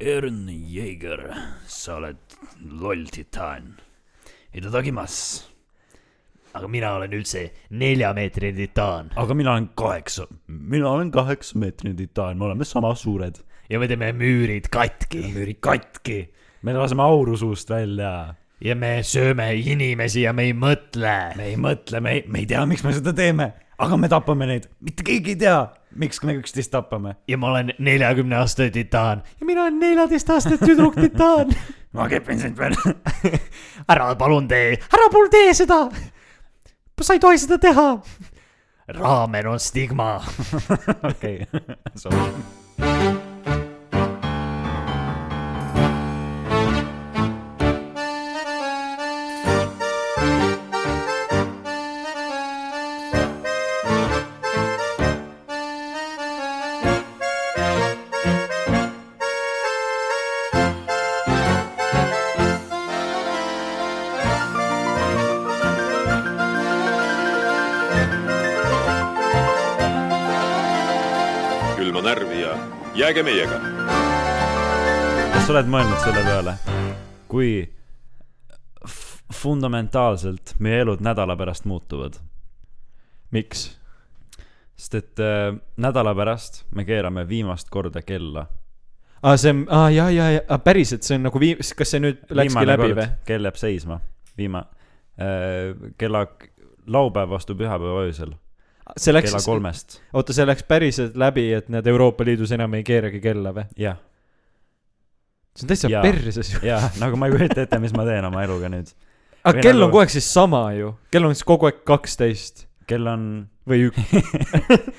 Ern Jeeger, sa oled loll titaan. Itadakimas. aga mina olen üldse neljameetrine titaan aga mina olen kaheksa, mina olen kaheksameetrine titaan, me oleme sama suured. ja me teeme müürid katki müürid katki, me laseme auru suust välja. ja me sööme inimesi ja me ei mõtle. me ei mõtle, me ei, me ei tea, miks me seda teeme, aga me tapame neid, mitte keegi ei tea, miks me üksteist tapame. ja ma olen neljakümne aastane titaan ja mina olen neljateist aastane tüdruk titaan. ma kepin sind veel. ära palun tee, ära palun tee seda. sa ei tohi seda teha. raamen on stigma. okei, sorry. Jääge meiega. kas sa oled mõelnud selle peale, kui fundamentaalselt meie elud nädala pärast muutuvad? miks? sest et äh, nädala pärast me keerame viimast korda kella. aa, see on, aa ja, ja, ja, päriselt, see on nagu vii-, kas see nüüd läkski läbi või?? kell jääb seisma, viima- äh,, kella, laupäev vastu pühapäeva öösel, see läks kella, kolmest, oota, see läks päriselt läbi, et nad Euroopa Liidus enam ei keeragi kella või? jah, see on täitsa perses ju. ja nagu ma ei kujuta ette, mis ma teen oma eluga nüüd. aga Või kell on nagu- kogu aeg siis sama ju, kell on siis kogu aeg kaksteist. Kell on, või üks,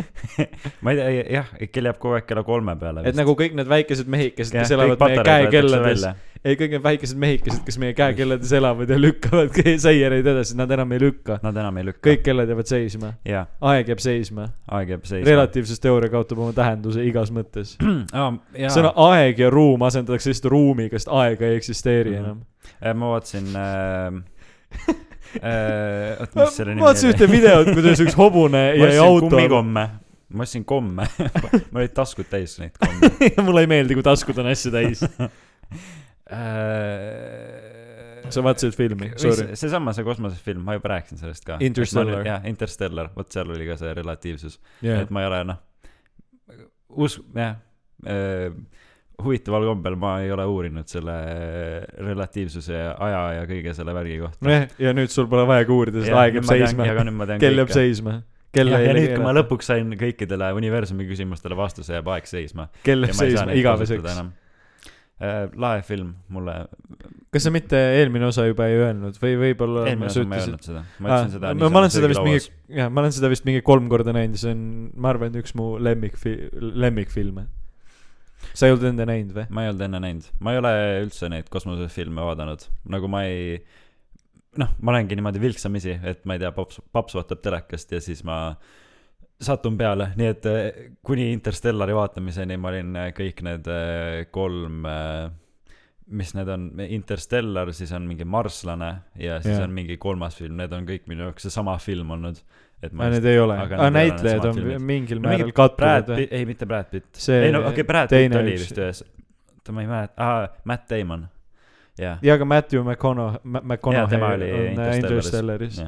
ma ei tea, jah, kell jääb kogu aeg kella kolme peale et nagu kõik need väikesed mehikesed, kes Jah, elavad meie käekellades ei kõik need väikesed mehikesed, kes meie käekellades elavad ja lükkavad seiereid edasi, nad enam ei lükka. Nad enam ei lükka. kõik kellad jäävad seisma, aeg jääb seisma, aeg jääb seisma. relatiivsusteooria kaotab oma tähenduse igas mõttes. jaa. sõna aeg ja ruum asendatakse lihtsalt ruumiga, sest aega ei eksisteeri Mhm. enam. Äh, ma vaatasin äh, äh,, oot, mis selle nimi vaatasin ühte videot, kuidas üks hobune ma jäi auto. kummikomme, ma ostsin komme mul olid taskud täis neid komme mulle ei meeldi, kui taskud on asju täis. äh,. sa vaatasid filmi, sorry. seesama, see kosmosefilm, ma juba rääkisin sellest ka. Interstellar. jah, Interstellar, vot seal oli ka see relatiivsus Yeah. et ma ei ole noh, us-, jah äh,, huvitaval kombel ma ei ole uurinud selle relatiivsuse ja aja ja kõige selle värgi kohta. nojah, ja nüüd sul pole vajagi uurida, sest aeg jääb seisma. kell jääb seisma. kell ja, ja nüüd, kui ma. lõpuks sain kõikidele universumi küsimustele vastuse, jääb aeg seisma. kell jääb seisma igaveseks. Lahe film, mulle, kas sa mitte eelmine osa juba ei öelnud või võib-olla eelmine osa ma ei öelnud seda, ma ütlesin seda no ma olen seda vist mingi, jah, ma olen seda vist mingi kolm korda näinud ja see on, ma arvan, üks mu lemmikfi-, lemmikfilme. sa ei olnud enne näinud või? ma ei olnud enne näinud, ma ei ole üldse neid kosmosefilme vaadanud, nagu ma ei noh, ma olengi niimoodi vilksamisi, et ma ei tea, paps, paps vaatab telekast ja siis ma satun peale, nii et eh, kuni Interstellari vaatamiseni ma olin eh, kõik need eh, kolm mis need on, Interstellar, siis on mingi Marslane ja siis yeah. on mingi kolmas film, need on kõik minu jaoks seesama film olnud. et aa, need ei ole. aga näitlejad on filmid. mingil no mingi määral Brad kattuvad ei mitte Brad Pitt, ei no okei okay,, Brad Pitt oli üks- vist ühes, oota ma ei mäleta, aa, Matt Damon, jah. ja ka Matthew McConaughey, McConaughey on äh, Interstellaris.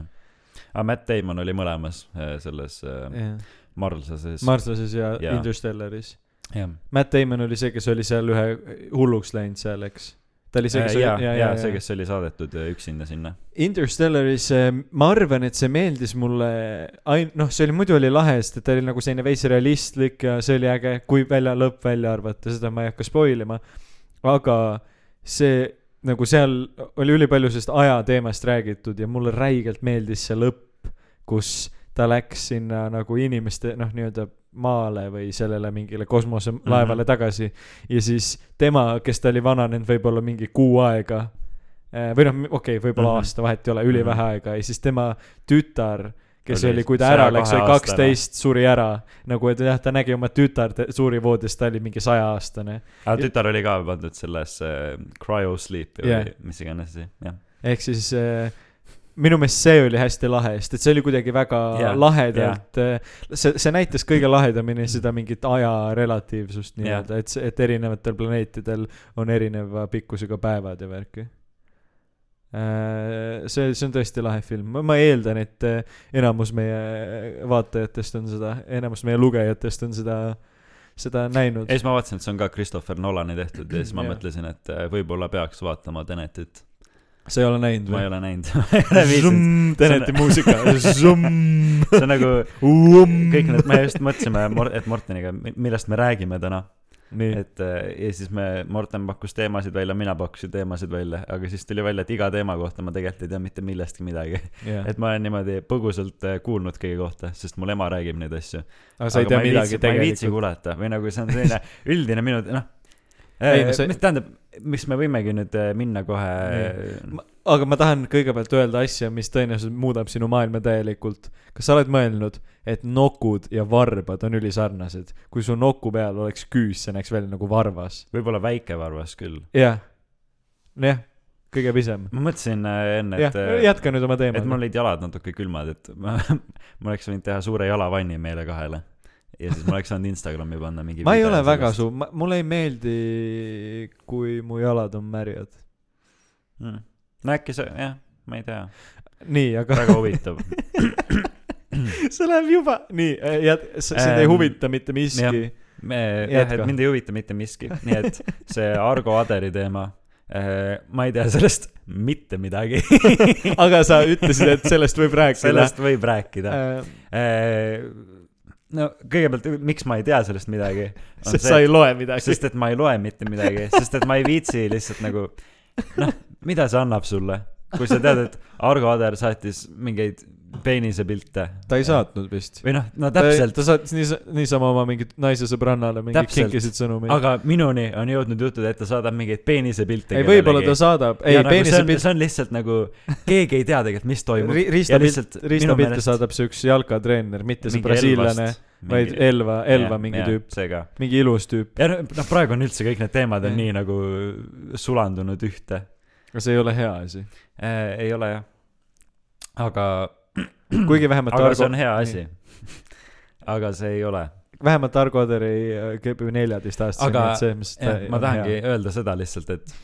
Aga Matt Damon oli mõlemas äh, selles äh, jah, Marslases. Marslases ja Jaa. Interstellaris. jah, Matt Damon oli see, kes oli seal ühe hulluks läinud seal, eks? ta oli see, kes ja, oli, ja, ja see, kes oli saadetud äh, üksinda sinna. Interstellaris, ma arvan, et see meeldis mulle ain-, noh, see oli muidu oli lahe, sest et ta oli nagu selline veits realistlik ja see oli äge, kui välja lõpp välja arvata, seda ma ei hakka spoil ima. aga see nagu seal oli ülipalju sellest ajateemast räägitud ja mulle räigelt meeldis see lõpp, kus ta läks sinna nagu inimeste noh, nii-öelda maale või sellele mingile kosmoselaevale mm Mhm. -hmm. tagasi ja siis tema, kes ta oli vananenud võib-olla mingi kuu aega eh, või noh, okei okay,, võib-olla mm. -hmm. aasta, vahet ei ole, ülivähe Mhm. aega ja siis tema tütar, kes Oli oli, kui ta ära läks, oli 102-aastane. kaksteist, suri ära. nagu, et jah, ta nägi oma tütart, suri voodis, ta oli mingi sajaaastane. aga tütar oli ka pandud sellesse äh, cryo sleep'i Jah. või mis iganes asi, jah. ehk siis äh, minu meelest see oli hästi lahe, sest et see oli kuidagi väga Jah, lahedalt, see, see näitas kõige lahedamini seda mingit aja relatiivsust nii-öelda, et, et erinevatel planeetidel on erineva pikkusega päevad ja värki. see, see on tõesti lahe film, ma eeldan, et äh, enamus meie vaatajatest on seda, enamus meie lugejatest on seda, seda näinud ja. siis ma vaatasin, et see on ka Christopher Nolani tehtud ja siis ma mõtlesin, et äh, võib-olla peaks vaatama Tenetit. sa ei ole näinud ma või näinud ma ei ole viitsinud. Teneti muusika, see on nagu Umm. kõik need, me just mõtlesime, et Morteniga, millest me räägime täna. Et äh, ja siis me, Morten pakkus teemasid välja, mina pakkusin teemasid välja, aga siis tuli välja, et iga teema kohta ma tegelikult ei tea mitte millestki midagi. jah. et ma olen niimoodi põgusalt äh, kuulnud kõige kohta, sest mul ema räägib neid asju. aga sa ei tea midagi ma ei viitsi tegelikult. kuulata või nagu see on selline üldine minu, noh. Mis tähendab, mis me võimegi nüüd äh, minna kohe Ma- aga ma tahan kõigepealt öelda asja, mis tõenäoliselt muudab sinu maailma täielikult. kas sa oled mõelnud, et nokud ja varbad on ülisarnased? kui su noku peal oleks küüs, see näeks välja nagu varvas. võib-olla väike varvas küll. jah, nojah, kõige pisem. ma mõtlesin äh, enne, jah et, jätka nüüd oma et mul teemaga. olid jalad natuke külmad, et ma, ma oleks võinud teha suure jalavanni meile kahele. Ja siis ma oleks saanud Instagrami panna mingi ma ei ole väga. su-, mulle ei meeldi, kui mu jalad on märjad. Mm. no äkki see, jah, ma ei tea, nii, aga väga huvitav. see läheb juba, nii, jät-, sind ei Ähm, huvita mitte miski. me, jah, et mind ei huvita mitte miski, nii et see Argo Aderi teema, ma ei tea sellest mitte midagi. aga sa ütlesid, et sellest võib rääkida. sellest võib rääkida. No kõigepealt, miks ma ei tea sellest midagi? sest sa ei loe midagi. sest et ma ei loe mitte midagi, sest et ma ei viitsi lihtsalt nagu, noh, mida see annab sulle, kui sa tead, et Argo Ader saatis mingeid peenisepilte. ta ei saatnud vist. või noh, no täpselt, ta saatis niisa-, niisama oma mingit naise sõbrannale mingeid kinkisid sõnumeid. aga minuni on jõudnud jutud, et ta saadab mingeid peenisepilte. ei, võib-olla ta saadab, ei, nagu see peenise on, pilt, see on lihtsalt nagu, keegi ei tea tegelikult, mis toimub. Riista ja pilt, lihtsalt Riista minu pilte meelest saadab see üks jalkatreener, mitte see brasiillane, vaid Elva, Elva jah, mingi jah, tüüp, mingi ilus tüüp. ja noh, praegu on üldse kõik need teemad on Jah. nii nagu sulandunud ühte. aga see ei ole hea asi. ei ole jah. aga, kuigi vähemalt aga see on Argo, hea asi. aga see ei ole. vähemalt Argo Oder ei äh, käib ju neljateistaastaseni, Aga, et selles mõttes ta jah, ma tahangi hea. öelda seda lihtsalt, et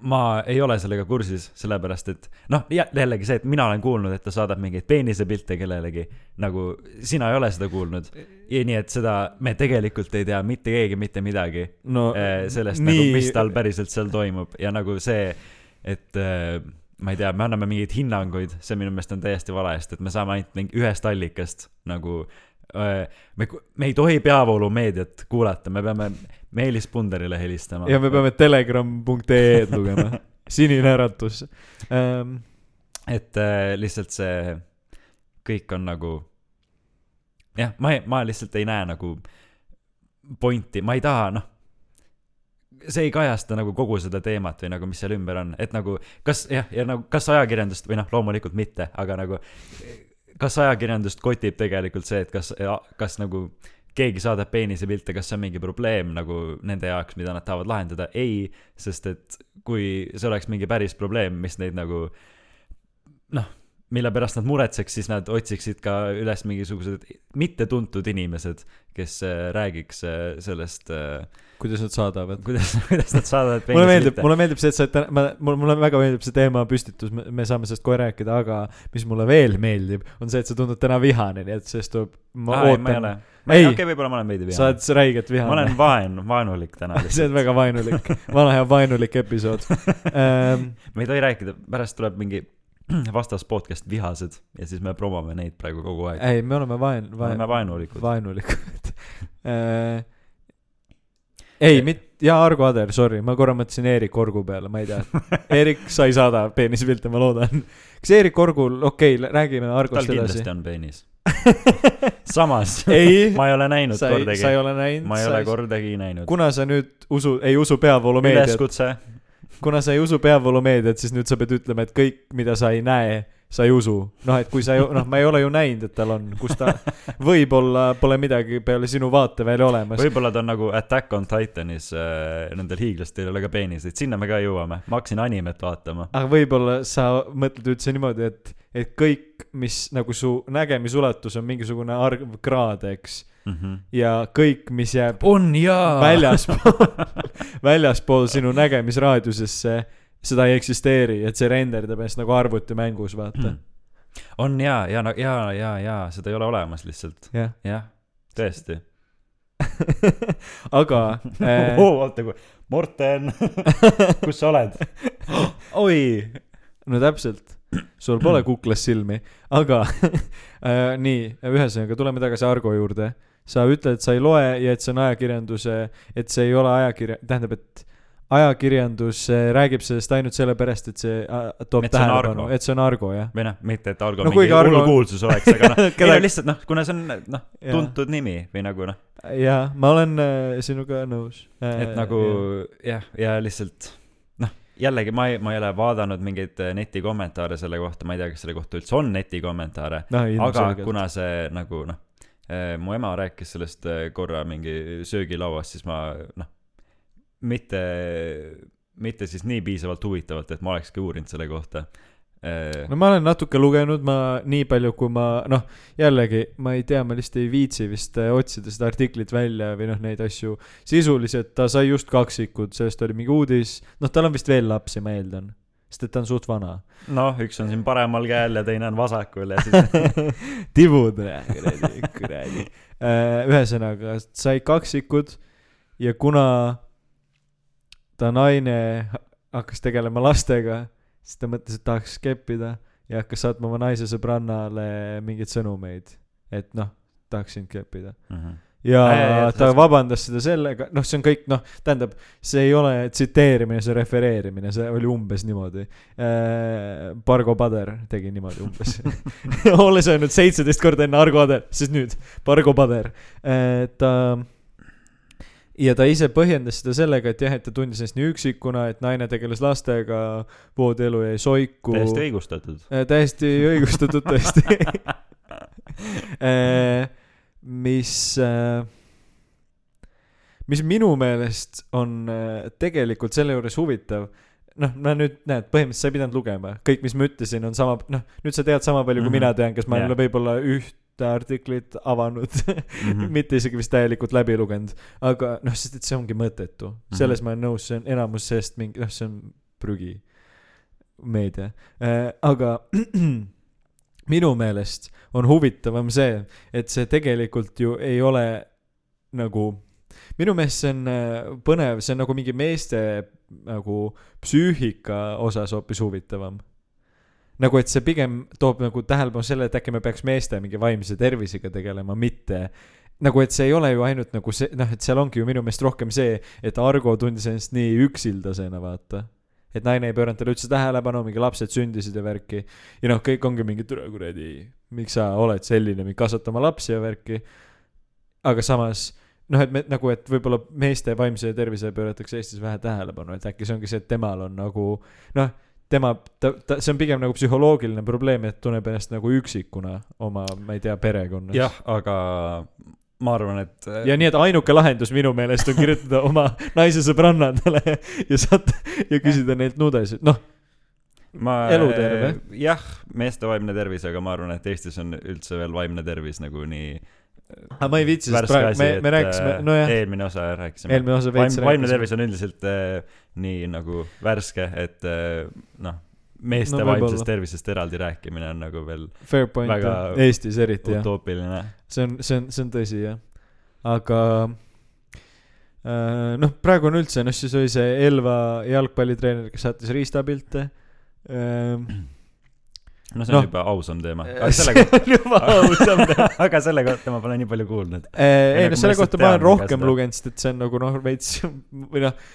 ma ei ole sellega kursis, sellepärast et noh, jällegi see, et mina olen kuulnud, et ta saadab mingeid peenisepilte kellelegi, nagu sina ei ole seda kuulnud. ja nii, et seda me tegelikult ei tea mitte keegi mitte midagi no eh, sellest nii..., nagu, mis tal päriselt seal toimub ja nagu see, et eh, ma ei tea, me anname mingeid hinnanguid, see minu meelest on täiesti vale, sest et me saame ainult mingi ühest allikast nagu me, me ei tohi peavoolumeediat kuulata, me peame Meelis Punderile helistama. ja me peame telegram.ee-d lugema. sinine äratus ähm,. et äh, lihtsalt see kõik on nagu jah, ma ma lihtsalt ei näe nagu pointi, ma ei taha, noh see ei kajasta nagu kogu seda teemat või nagu, mis seal ümber on, et nagu kas jah, ja nagu kas ajakirjandust või noh, loomulikult mitte, aga nagu kas ajakirjandust kotib tegelikult see, et kas, kas nagu keegi saadab peenisepilte, kas see on mingi probleem nagu nende jaoks, mida nad tahavad lahendada, ei, sest et kui see oleks mingi päris probleem, mis neid nagu noh, mille pärast nad muretseks, siis nad otsiksid ka üles mingisugused mittetuntud inimesed, kes äh, räägiks äh, sellest äh,, kuidas nad saadavad? kuidas, kuidas nad saadavad mulle meeldib, mulle meeldib see, et sa, et ma, mulle, mulle väga meeldib see teemapüstitus, me saame sellest kohe rääkida, aga mis mulle veel meeldib, on see, et sa tundud täna vihane, nii et sellest tuleb, ma ma ei, ma ei ootan ole., ma ei, Ei. okei, võib-olla ma olen veidi sa vihane. oled räigelt ma vihane olen. vaen-, vaenulik täna see on väga vaenulik, vana hea vaenulik episood ähm. me ei tohi rääkida, pärast tuleb mingi vastas podcast Vihased ja siis me promome neid praegu kogu aeg. ei, me oleme vaen-, me oleme vaenulikud. vaenulikud äh,. ei, mit-, jaa, Argo Ader, sorry, ma korra mõtlesin Eerik Orgu peale, ma ei tea. Eerik, sa ei saada peenispilte, ma loodan. kas Eerik Orgul, okei okay,, räägime tal Argost edasi kindlasti. on peenis. samas ma ei ole näinud sa ei, kordagi sa ei, ole näinud. ma ei ole kordagi näinud. kuna sa nüüd usu, ei usu peavoolumeediat, üleskutse, kuna sa ei usu peavoolumeediat, siis nüüd sa pead ütlema, et kõik, mida sa ei näe, sa ei usu, noh, et kui sa ei, noh, ma ei ole ju näinud, et tal on, kus ta, võib-olla pole midagi peale sinu vaatevälja olemas. võib-olla ta on nagu Attack on Titanis äh,, nendel hiiglastel ei ole ka peeniseid, sinna me ka jõuame, ma hakkasin animet vaatama. aga võib-olla sa mõtled üldse niimoodi, et, et kõik, mis nagu su nägemisulatus on mingisugune arv kraade, eks, Mm -hmm. ja kõik, mis jääb on jaa. väljaspool, väljaspool sinu nägemisraadiusesse, seda ei eksisteeri, et see renderdab ennast nagu arvutimängus, vaata. Hmm. on jaa, ja, ja, ja, ja seda ei ole olemas lihtsalt, jah, jah, tõesti. aga äh, oota, kui, Morten, kus sa oled? oi, no täpselt, sul pole kuklas silmi, aga äh, nii, ühesõnaga tuleme tagasi Argo juurde. sa ütled, et sa ei loe ja et see on ajakirjanduse, et see ei ole ajakirja, tähendab, et ajakirjandus äh, räägib sellest ainult sellepärast, et see äh, toob Et tähelepanu, et see on Argo, jah. või noh, mitte et Argo No mingi Argo- hull kuulsus oleks, aga noh, ei no lihtsalt noh, kuna see on noh, tuntud nimi või nagu noh, jaa, ma olen äh, sinuga nõus. et nagu jah, ja lihtsalt noh, jällegi ma ei, ma ei ole vaadanud mingeid äh, netikommentaare selle kohta, ma ei tea, kas selle kohta üldse on netikommentaare, no, aga kuna see nagu noh, mu ema rääkis sellest äh, korra mingi söögilauas, siis ma noh, mitte, mitte siis nii piisavalt huvitavalt, et ma olekski uurinud selle kohta. no ma olen natuke lugenud, ma nii palju, kui ma noh, jällegi ma ei tea, ma lihtsalt ei viitsi vist äh, otsida seda artiklit välja või noh, neid asju. sisuliselt ta sai just kaksikud, sellest oli mingi uudis, noh, tal on vist veel lapsi, ma eeldan, sest et ta on suht vana. noh, üks on siin paremal käel ja teine on vasakul ja siis tibud, kuradi, kuradi. ühesõnaga, sai kaksikud ja kuna ta naine ha- hakkas tegelema lastega, siis ta mõtles, et tahaks keppida ja hakkas saatma oma naise sõbrannale mingeid sõnumeid, et noh, tahaks sind keppida. Mhm. ja Aa, jaa, jaa, ta sellest- vabandas seda sellega, noh, see on kõik, noh, tähendab, see ei ole tsiteerimine, see refereerimine, see oli umbes niimoodi. Bargo Pader tegi niimoodi umbes. olles öelnud seitseteist korda enne Argo Pader, siis nüüd Bargo Pader. ta ja ta ise põhjendas seda sellega, et jah, et ta tundis ennast nii üksikuna, et naine tegeles lastega, voodielu jäi soiku. täiesti õigustatud. Äh, täiesti õigustatud tõesti. mis, mis minu meelest on äh, tegelikult selle juures huvitav. noh, ma nüüd näed, põhimõtteliselt sa ei pidanud lugema, kõik, mis ma ütlesin, on sama, noh, nüüd sa tead sama palju, kui Mhm. mina tean, kes ma ole võib-olla ühte artiklit avanud Mhm. mitte isegi vist täielikult läbi lugenud, aga noh, sest et see ongi mõttetu, selles ma olen nõus, see on enamus sellest mingi, noh, see on prügi meedia. Äh,, aga minu meelest on huvitavam see, et see tegelikult ju ei ole nagu, minu meelest see on äh, põnev, see on nagu mingi meeste nagu psüühika osas hoopis huvitavam nagu et see pigem toob nagu tähelepanu selle, et äkki me peaks meeste mingi vaimse tervisega tegelema, mitte nagu, et see ei ole ju ainult nagu see, noh, et seal ongi ju minu meelest rohkem see, et Argo tundis ennast nii üksildasena, vaata. et naine ei pööranud talle üldse tähelepanu, mingi lapsed sündisid ja värki. ja noh, kõik ongi mingi türa kuradi, miks sa oled selline, kasvata oma lapsi ja värki. aga samas noh, et me nagu, et võib-olla meeste vaimsele tervisele pööratakse Eestis vähe tähelepanu, et äkki see ongi see, et temal on nagu noh, tema, ta, ta, see on pigem nagu psühholoogiline probleem, et tunneb ennast nagu üksikuna oma, ma ei tea, perekonnas. jah, aga ma arvan, et ja nii, et ainuke lahendus minu meelest on kirjutada oma naise sõbrannadele ja saata ja küsida neilt nudesid, noh, ma eluterve. jah, meeste vaimne tervis, aga ma arvan, et Eestis on üldse veel vaimne tervis nagu nii aga ma ei viitsi, sest praegu asi, me, me rääkisime, nojah, eelmine osa rääkisime. eelmine osa veits vaim, vaimne tervis on üldiselt äh, nii nagu värske, et äh, noh, meeste No vaimsest tervisest eraldi rääkimine on nagu veel fair point jah, Eestis eriti jah, utoopiline. see on, see on, see on tõsi jah, aga äh, noh, praegu on üldse, noh siis oli see Elva jalgpallitreener, kes saatis riistapilte ähm,. No see on no. juba ausam teema, aga selle kohta, juba ausam aga selle kohta ma pole nii palju kuulnud. ei nagu no selle kohta ma olen rohkem lugenud, sest et see on nagu noh, veits või noh,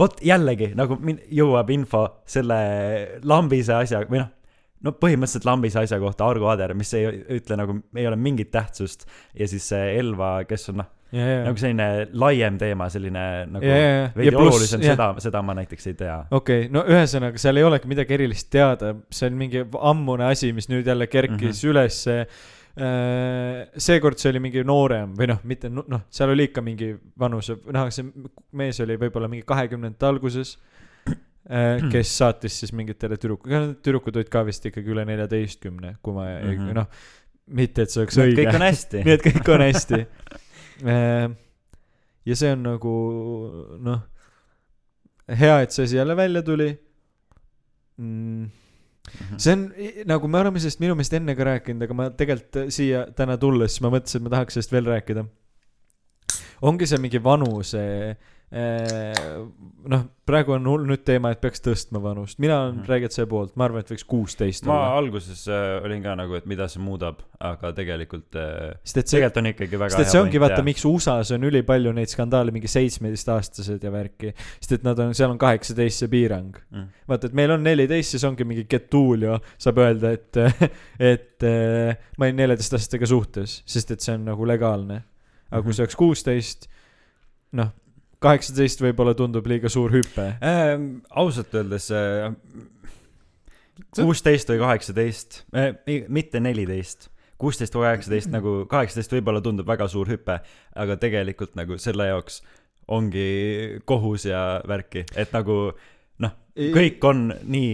vot jällegi nagu jõuab info selle lambise asja või noh, no põhimõtteliselt lambise asja kohta Argo Ader, mis ei ütle nagu, ei ole mingit tähtsust ja siis see Elva, kes on noh, nagu selline laiem teema, selline nagu ja, ja, ja veidi pluss, olulisem, seda, seda ma näiteks ei tea. okei okay,, no ühesõnaga, seal ei olegi midagi erilist teada, see on mingi ammune asi, mis nüüd jälle kerkis mm Mhm. -hmm. ülesse. seekord see oli mingi noorem või noh, mitte no- noh, seal oli ikka mingi vanuse, noh, see mees oli võib-olla mingi kahekümnendate alguses. kes saatis siis mingitele tüdrukutele, tüdrukud olid ka vist ikkagi üle neljateistkümne, kui ma mm Mhm. -hmm. noh, mitte et see oleks kõik õige on. hästi nii. et kõik on hästi. ja see on nagu noh, hea, et see asi jälle välja tuli mm,. see on nagu me oleme sellest minu meelest enne ka rääkinud, aga ma tegelikult siia täna tulles, ma mõtlesin, et ma tahaks sellest veel rääkida. ongi see mingi vanuse noh, praegu on hull nüüd teema, et peaks tõstma vanust, mina olen Mhm. räägin see poolt, ma arvan, et võiks kuusteist ma olla. alguses äh, olin ka nagu, et mida see muudab, aga tegelikult äh, sest et see, tegelikult on ikkagi väga sest et see ongi vaata, miks USA-s on ülipalju neid skandaale, mingi seitsmeteistaastased ja värki. sest et nad on, seal on kaheksateist see piirang. mm.. vaata, et meil on neliteist, siis ongi mingi Getulio saab öelda, et, et äh, ma olin neljateistaastastega suhtes, sest et see on nagu legaalne. aga kui Mhm. see oleks kuusteist, noh, kaheksateist võib-olla tundub liiga suur hüpe. Ähm, ausalt öeldes kuusteist või kaheksateist äh,, mitte neliteist, kuusteist või kaheksateist nagu, kaheksateist võib-olla tundub väga suur hüpe, aga tegelikult nagu selle jaoks ongi kohus ja värki, et nagu noh, kõik on nii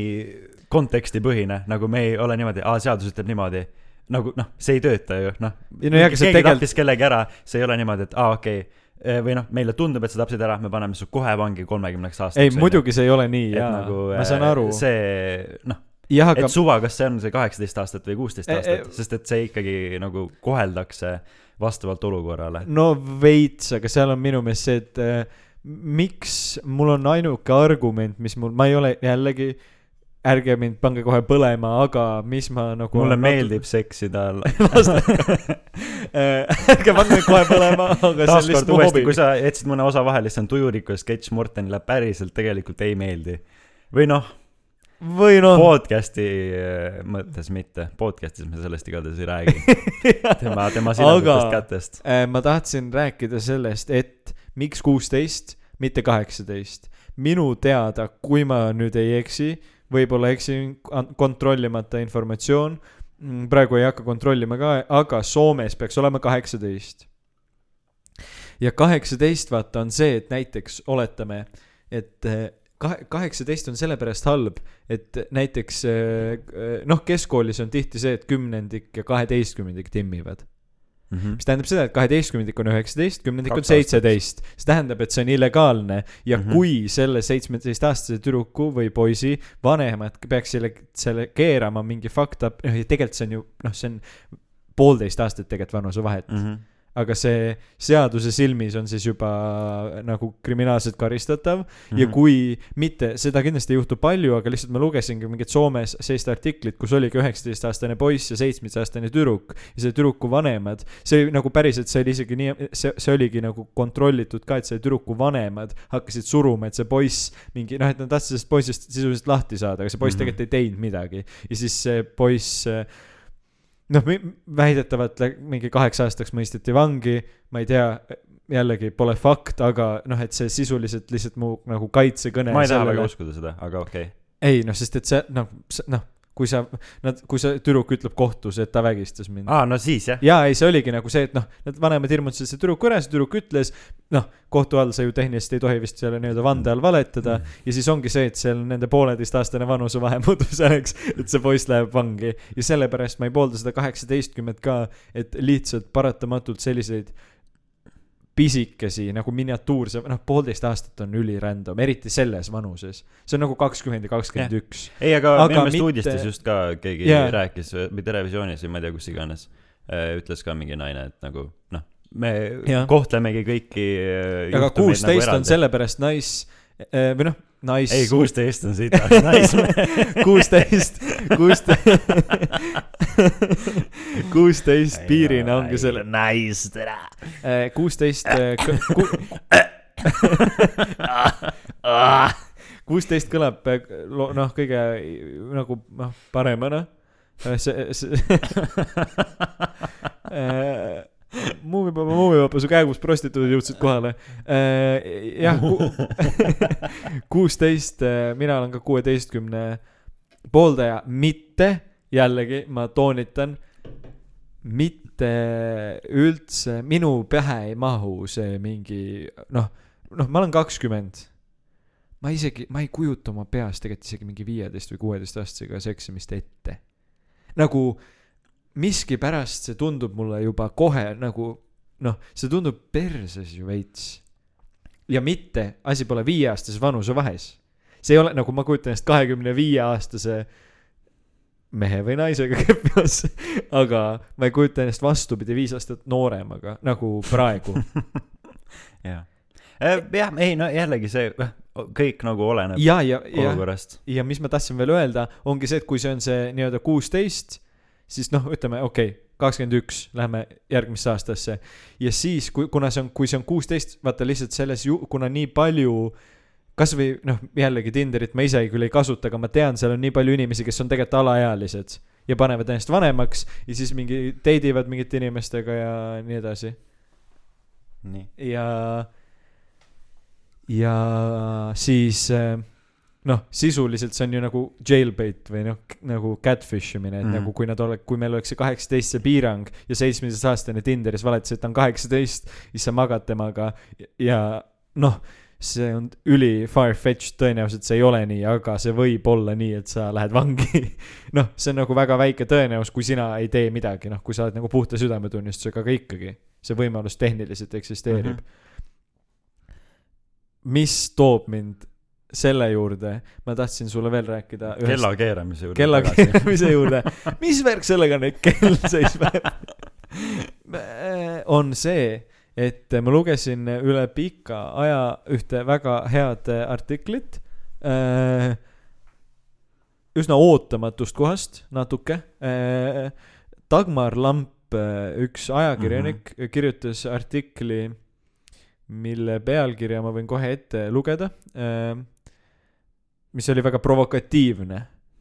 kontekstipõhine, nagu me ei ole niimoodi, aa, seadus ütleb niimoodi. nagu noh, see ei tööta ju, noh. Ei no jaa, aga see tegelikult- kellegi ära, see ei ole niimoodi, et aa, okei okay., või noh, meile tundub, et sa tapsid ära, me paneme su kohe vangi kolmekümneks aastaks. ei, muidugi see ei ole nii jaa nagu, ma saan äh, aru. see noh, jah, aga et suva, kas see on see kaheksateist aastat või kuusteist Eh, aastat eh,, sest et see ikkagi nagu koheldakse vastavalt olukorrale. no veits, aga seal on minu meelest see, et äh, miks mul on ainuke argument, mis mul, ma ei ole jällegi, ärge mind pange kohe põlema, aga mis ma nagu. mulle meeldib seksida. ärge pange kohe põlema, aga see on lihtsalt mu hobi kui. sa jätsid mõne osa vahele, siis on tujuriku sketš Mortenile päriselt tegelikult ei meeldi. või noh, või noh, podcast'i äh, mõttes mitte, podcast'is me sellest igatahes ei räägi. tema, tema siledutest Aga- kätest. Äh, ma tahtsin rääkida sellest, et miks kuusteist, mitte kaheksateist. minu teada, kui ma nüüd ei eksi, võib-olla eksin, kontrollimata informatsioon, praegu ei hakka kontrollima ka, aga Soomes peaks olema kaheksateist. ja kaheksateist vaata on see, et näiteks oletame, et eh, kahe, kaheksateist on sellepärast halb, et näiteks eh, noh, keskkoolis on tihti see, et kümnendik ja kaheteistkümnendik timmivad. Mis tähendab seda, et kaheteistkümnendik on üheksateist, kümnendik on seitseteist. see tähendab, et see on illegaalne ja mm. -hmm. kui selle seitsmeteistaastase tüdruku või poisi vanemad peaks selle, selle keerama mingi fucked up, noh ja tegelikult see on ju, noh, see on poolteist aastat tegelikult vanusevahet mm. Mhm. -hmm aga see seaduse silmis on siis juba nagu kriminaalselt karistatav mm -hmm. ja Mhm. kui mitte, seda kindlasti ei juhtu palju, aga lihtsalt ma lugesingi mingit Soomes sellist artiklit, kus oligi üheksateistaastane poiss ja seitsmeteistaastane tüdruk ja selle tüdruku vanemad, see nagu päriselt, see oli isegi nii, see, see oligi nagu kontrollitud ka, et selle tüdruku vanemad hakkasid suruma, et see poiss mingi noh, et nad tahtsid sellest poisist sisuliselt lahti saada, aga see poiss mm -hmm. tegelikult ei teinud midagi ja siis see poiss noh, väidetavalt mingi kaheks aastaks mõisteti vangi, ma ei tea, jällegi pole fakt, aga noh, et see sisuliselt lihtsalt mu nagu kaitsekõne ma ei taha väga uskuda seda, aga okei okay.. ei noh, sest et see noh, noh, kui sa, nad, kui see tüdruk ütleb kohtus, et ta vägistas mind. aa, no siis jah. jaa, ei, see oligi nagu see, et noh, need vanemad hirmutasid selle tüdruku ära, see tüdruk ütles, noh, kohtu all sa ju tehniliselt ei tohi vist selle nii-öelda vande all valetada ja siis ongi see, et seal nende pooleteistaastane vanusevahe muutub selleks, et see poiss läheb vangi ja sellepärast ma ei poolda seda kaheksateistkümmet ka, et lihtsalt paratamatult selliseid pisikesi nagu miniatuurse, noh, poolteist aastat on ülirandom, eriti selles vanuses. see on nagu kakskümmend ja kakskümmend üks. ei, aga, Aga minu meelest mitte- uudistes just ka keegi yeah. rääkis või televisioonis või ma ei tea, kus iganes, ütles ka mingi naine, et nagu noh, me Jah. kohtlemegi kõiki. aga kuusteist nagu on sellepärast nais- või noh, nais-. ei, kuusteist on sitaks naismees. kuusteist, kuusteist, kuusteist piirina ongi selle, naistele. kuusteist, kuusteist kõlab lo- noh, kõige nagu noh, paremana. see, see Äh, muumipapa, muumipapa, su käegus prostituudid jõudsid kohale. jah, kuusteist, mina olen ka kuueteistkümne pooldaja, mitte jällegi ma toonitan, mitte üldse minu pähe ei mahu see mingi noh, noh, ma olen kakskümmend. ma isegi, ma ei kujuta oma peas tegelikult isegi mingi viieteist või kuueteistaastasega seksimist ette. nagu miskipärast see tundub mulle juba kohe nagu noh, see tundub perses ju veits. ja mitte, asi pole viieaastases vanusevahes. see ei ole nagu ma kujutan ennast kahekümne viie aastase mehe või naisega kepimas, aga ma ei kujuta ennast vastupidi viis aastat nooremaga nagu praegu. jah, jah, ei no jällegi see, kõik nagu oleneb ja, ja, ja, olukorrast. ja mis ma tahtsin veel öelda, ongi see, et kui see on see nii-öelda kuusteist, siis noh, ütleme okei okay,, kakskümmend üks, lähme järgmisse aastasse. ja siis, kui, kuna see on, kui see on kuusteist, vaata lihtsalt selles ju, kuna nii palju kasvõi noh, jällegi Tinderit ma ise küll ei kasuta, aga ma tean, seal on nii palju inimesi, kes on tegelikult alaealised ja panevad ennast vanemaks ja siis mingi date ivad mingite inimestega ja nii edasi. ja, ja siis äh, noh, sisuliselt see on ju nagu jailbait või noh, nagu catfish imine, et mm. -hmm. nagu kui nad ole-, kui meil oleks see kaheksateist see piirang ja seitsmeteistaastane Tinderis valetas, et ta on kaheksateist, siis sa magad temaga ja, noh, see on üli far-fetched, tõenäoliselt see ei ole nii, aga see võib olla nii, et sa lähed vangi. noh, see on nagu väga väike tõenäosus, kui sina ei tee midagi, noh, kui sa oled nagu puhta südametunnistusega, aga ikkagi see võimalus tehniliselt eksisteerib mm. -hmm. mis toob mind selle juurde, ma tahtsin sulle veel rääkida ühest kella keeramise juurde. kella keeramise juurde, mis värk sellega on, et kell seisab? on see, et ma lugesin üle pika aja ühte väga head artiklit äh, üsna ootamatust kohast natuke. Dagmar Lamp, üks ajakirjanik mm, -hmm. kirjutas artikli, mille pealkirja ma võin kohe ette lugeda, mis oli väga provokatiivne.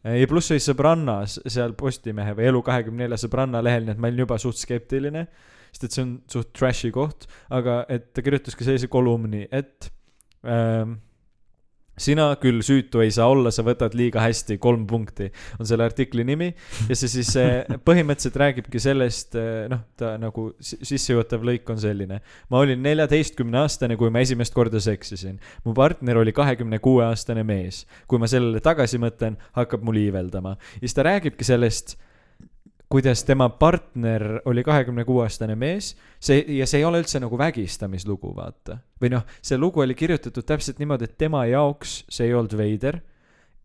Ja pluss oli sõbrannas seal Postimehe või Elu24 sõbranna lehel, nii et ma olin juba suht skeptiline, sest et see on suht trash'i koht, aga et ta kirjutas ka sellise kolumni, et ähm, sina küll süütu ei saa olla, sa võtad liiga hästi, kolm punkti on selle artikli nimi ja see siis eh, põhimõtteliselt räägibki sellest, noh, ta nagu si- sissejuhatav lõik on selline. ma olin neljateistkümne aastane, kui ma esimest korda seksisin. mu partner oli kahekümne kuue aastane mees. kui ma sellele tagasi mõtlen, hakkab mul iiveldama. ja siis ta räägibki sellest, kuidas tema partner oli kahekümne kuue aastane mees, see ja see ei ole üldse nagu vägistamislugu, vaata. või noh, see lugu oli kirjutatud täpselt niimoodi, et tema jaoks see ei olnud veider.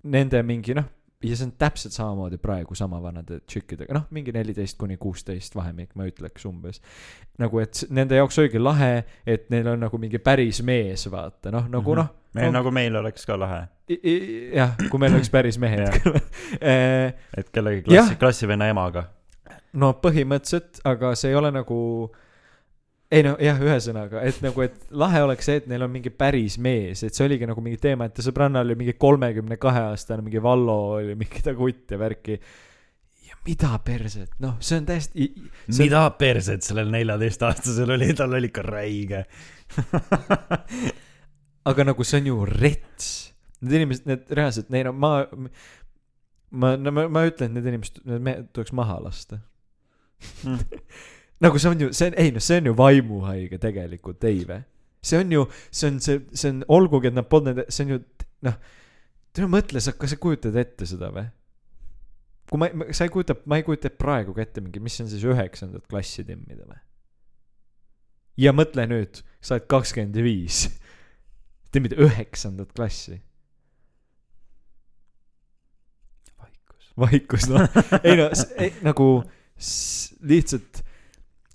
Nende mingi noh, ja see on täpselt samamoodi praegu sama vanade tšikkidega, noh, mingi neliteist kuni kuusteist vahemik, ma ütleks umbes. nagu, et nende jaoks oligi lahe, et neil on nagu mingi päris mees, vaata, noh, nagu noh meil on- nagu meil oleks ka lahe, jah, kui meil oleks päris mehed Eh, et kellegi klassi, klassivenna emaga. no põhimõtteliselt, aga see ei ole nagu ei no jah, ühesõnaga, et nagu, et lahe oleks see, et neil on mingi päris mees, et see oligi nagu mingi teema, et ta sõbrannal oli mingi kolmekümne kahe aastane, mingi Vallo oli mingi ta kutt ja värki. ja mida perset, noh, see on täiesti, see on mida perset sellel neljateistaastasel oli, tal oli ikka räige. aga nagu see on ju rets. Need inimesed, need reaalselt, neil on, ma, ma, no ma, ma ütlen, et need inimesed, need mehed tuleks maha lasta. nagu see on ju, see on, ei noh, see on ju vaimuhaige tegelikult, ei vä? see on ju, see on see, see on, olgugi, et nad polnud need, see on ju noh, tule mõtle, sa, kas sa kujutad ette seda või? kui ma, sa ei kujuta, ma ei kujuta praegu ka ette mingi, mis on siis üheksandat klassi timmida või? ja mõtle nüüd, sa oled kakskümmend viis, timmida üheksandat klassi, vaikus. vaikus noh, ei no nagu lihtsalt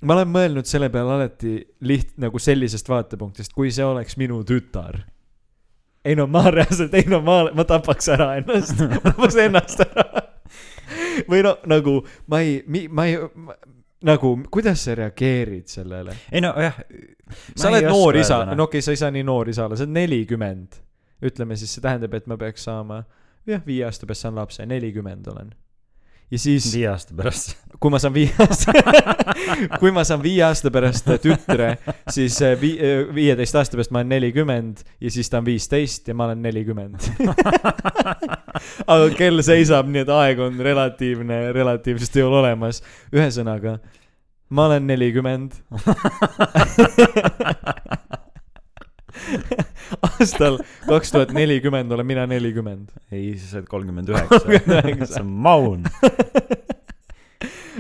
ma olen mõelnud selle peale alati liht- nagu sellisest vaatepunktist, kui see oleks minu tütar. ei no ma reaalselt, ei no ma, ma tapaks ära ennast, ma tapaks ennast ära. või no nagu ma ei, ma ei, nagu kuidas sa reageerid sellele? ei no jah. sa oled noor isa, no okei okay,, sa ei saa nii noor isa olla, sa oled nelikümmend. ütleme siis, see tähendab, et ma peaks saama, jah, viie aasta pärast saan lapse, nelikümmend olen. Ja siis, viie aasta pärast. kui ma saan viie aasta, kui ma saan viie aasta pärast tütre, siis äh, vi-, viieteist aasta pärast ma olen nelikümmend ja siis ta on viisteist ja ma olen nelikümmend. aga kell seisab, nii et aeg on relatiivne, relatiivsust ei ole olemas. ühesõnaga, ma olen nelikümmend. Aastal kaks tuhat nelikümmend olen mina nelikümmend. ei, sa oled kolmkümmend üheksa. 39. see on maun.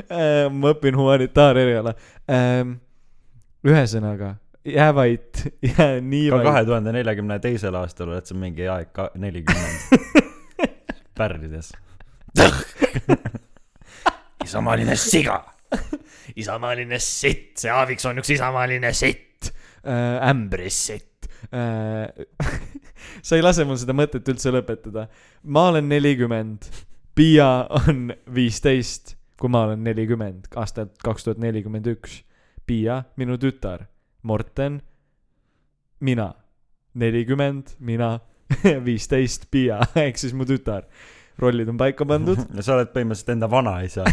Äh, ma õpin humanitaareriala. ühesõnaga, jää vait, jää nii ka vait. kahe tuhande neljakümne teisel aastal oled sa mingi aeg ka nelikümmend. pärlides. isamaaline siga. isamaaline sitt, see Aaviks on üks isamaaline sitt. äh, ämbris sitt. sa ei lase mul seda mõtet üldse lõpetada. ma olen nelikümmend, Piia on viisteist, kui ma olen nelikümmend, aastat kaks tuhat nelikümmend üks. Piia, minu tütar, Morten, mina, nelikümmend, mina, viisteist, Piia ehk siis mu tütar. rollid on paika pandud ja sa oled põhimõtteliselt enda vanaisa.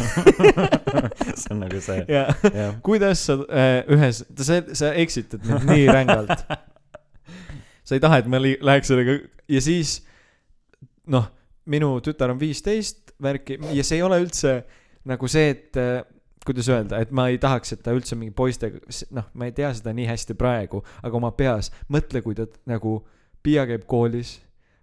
see on nagu see, ja jah. kuidas sa äh, ühes, sa, sa eksitad mind nii rängalt. Sa ei taha, et ma läheks sellega ja siis noh, minu tütar on viisteist värki ja see ei ole üldse nagu see, et äh, kuidas öelda, et ma ei tahaks, et ta üldse mingi poistega, noh, ma ei tea seda nii hästi praegu, aga oma peas mõtle, kui ta nagu, Piia käib koolis,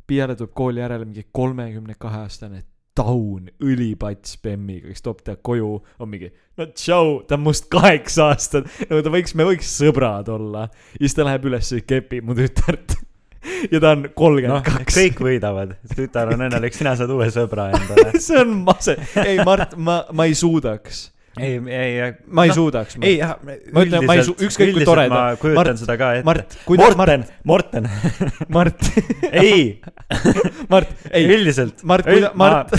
Piiale tuleb kooli järele mingi kolmekümne kahe aastane taun, õlipats bemmiga, kes toob ta koju, on mingi no tšau, ta on must kaheksa aastat, nagu ta võiks, me võiks sõbrad olla. ja siis ta läheb üles ja kepib mu tütart. ja ta on noh kolmkümmend, kaks. kõik võidavad. tütar on õnnelik, sina saad uue sõbra endale. see on mase, ei Mart, ma, ma ei suudaks, ei, ei, ma ei suudaks. ei jah, Ma ütlen, ma ei su- ükskõik kui tore ta- ma kujutan Mart- seda ka ette. Mart, kuidas Mart, Morten, Mart, ei, Mart, ei, üldiselt. Mart, kui ta, Mart,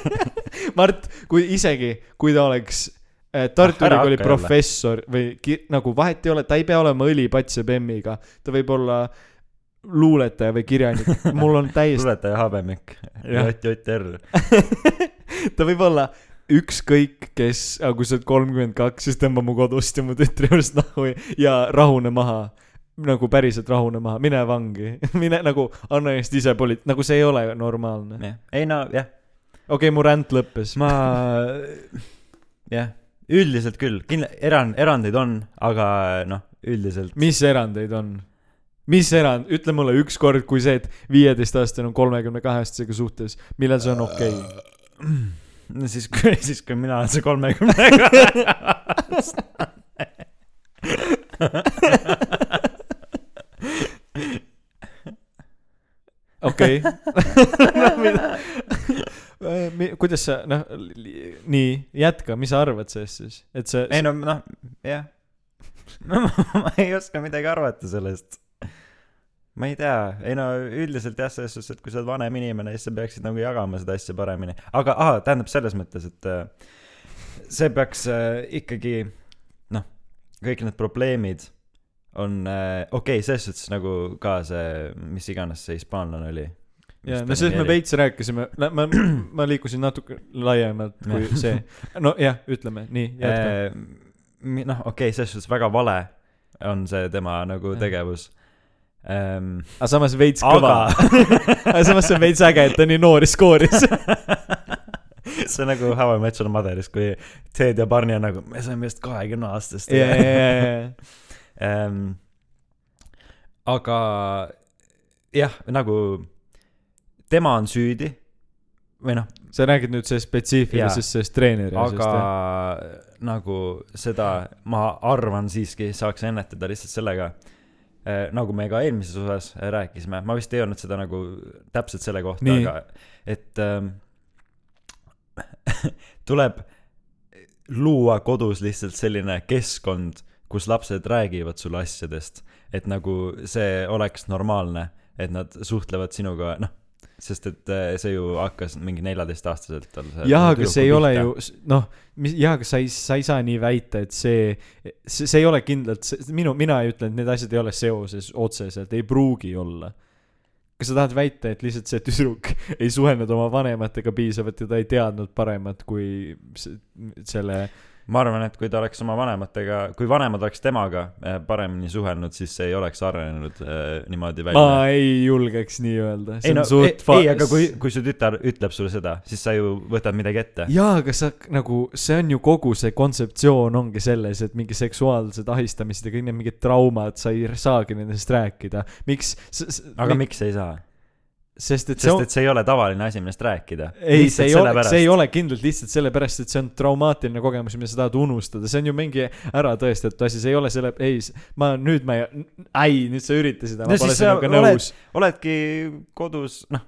Mart, kui isegi, kui ta oleks äh, Tartu Ah, Ülikooli professor või ki-, nagu vahet ei ole, ta ei pea olema õlipats ja bemmiga, ta võib olla luuletaja või kirjanik, mul on täiesti, tuletaja habemik. JJR. ta võib olla ükskõik kes, aga kui sa oled kolmkümmend kaks, siis tõmba mu kodust ja mu tütre juurest nahu ja, rahune maha. nagu päriselt rahune maha, mine vangi, mine nagu anna ennast ise poli-, nagu see ei ole normaalne. ei no jah, okei okay,, mu ränd lõppes. ma, jah, üldiselt küll, kindla-, erand, erandeid on, aga noh, üldiselt mis erandeid on? mis erand, ütle mulle üks kord, kui see, et viieteistaastane on kolmekümne kahe aastasega suhtes, millal see on okei okay?? No siis, kui, siis kui mina olen see kolmekümnega. okei. kuidas sa, noh, nii, jätka, mis sa arvad sellest siis, et see ei no noh, jah. ma ei oska midagi arvata sellest. Ma ei tea, ei no üldiselt jah, selles suhtes, et kui sa oled vanem inimene, siis sa peaksid nagu jagama seda asja paremini. aga aa, tähendab selles mõttes, et äh, see peaks äh, ikkagi noh, kõik need probleemid on äh, okei okay,, selles suhtes nagu ka see, mis iganes see hispaanlane oli. ja no sellest me veits rääkisime, ma, ma liikusin natuke laiemalt kui see. nojah, ütleme nii, jätka. Äh, noh, okei okay,, selles suhtes väga vale on see tema nagu Jah. tegevus ähm,. aga samas veits kõva. aga aga samas see on veits äge, et ta nii noori skooris. see on nagu How I Met Your Mother'is, kui Ted ja Barney on nagu, me saime just kahekümne aastast. ja, ja, ja, ja, ähm, aga jah, nagu tema on süüdi või noh, sa räägid nüüd sellest spetsiifilisest sellest treeneri aga asjast, nagu seda ma arvan siiski saaks ennetada lihtsalt sellega, nagu me ka eelmises osas rääkisime, ma vist ei öelnud seda nagu täpselt selle kohta, aga et ähm, tuleb luua kodus lihtsalt selline keskkond, kus lapsed räägivad sulle asjadest, et nagu see oleks normaalne, et nad suhtlevad sinuga, noh, sest et äh, see ju hakkas mingi neljateistaastaselt tal nagu aga see ei ole ju, noh, mis, jah, aga sa ei, sa ei saa nii väita, et see, see, see ei ole kindlalt, minu, mina ei ütle, et need asjad ei ole seoses otseselt, ei pruugi olla. kas sa tahad väita, et lihtsalt see tüdruk ei suhelnud oma vanematega piisavalt ja ta ei teadnud paremat kui se- selle ma arvan, et kui ta oleks oma vanematega, kui vanemad oleks temaga eh, paremini suhelnud, siis see ei oleks arenenud eh, niimoodi välja. ma ei julgeks nii öelda. ei no, ei, ei, aga kui, kui su tütar ütleb sulle seda, siis sa ju võtad midagi ette. jaa, aga sa nagu, see on ju kogu see kontseptsioon ongi selles, et mingi seksuaalsed ahistamised ja kõik need mingid traumad, sa ei saagi nendest rääkida. miks? aga mi... miks ei saa? Sest et see sest on et see ei ole tavaline asi, millest rääkida. ei, see ei ole, see ei ole kindlalt lihtsalt sellepärast, et see on traumaatiline kogemus, mida sa tahad unustada, see on ju mingi ära tõestatud asi, see ei ole selle, ei, ma nüüd ma ei, ei, nüüd sa üritasid, aga No ma pole sinuga nõus. oledki kodus, noh,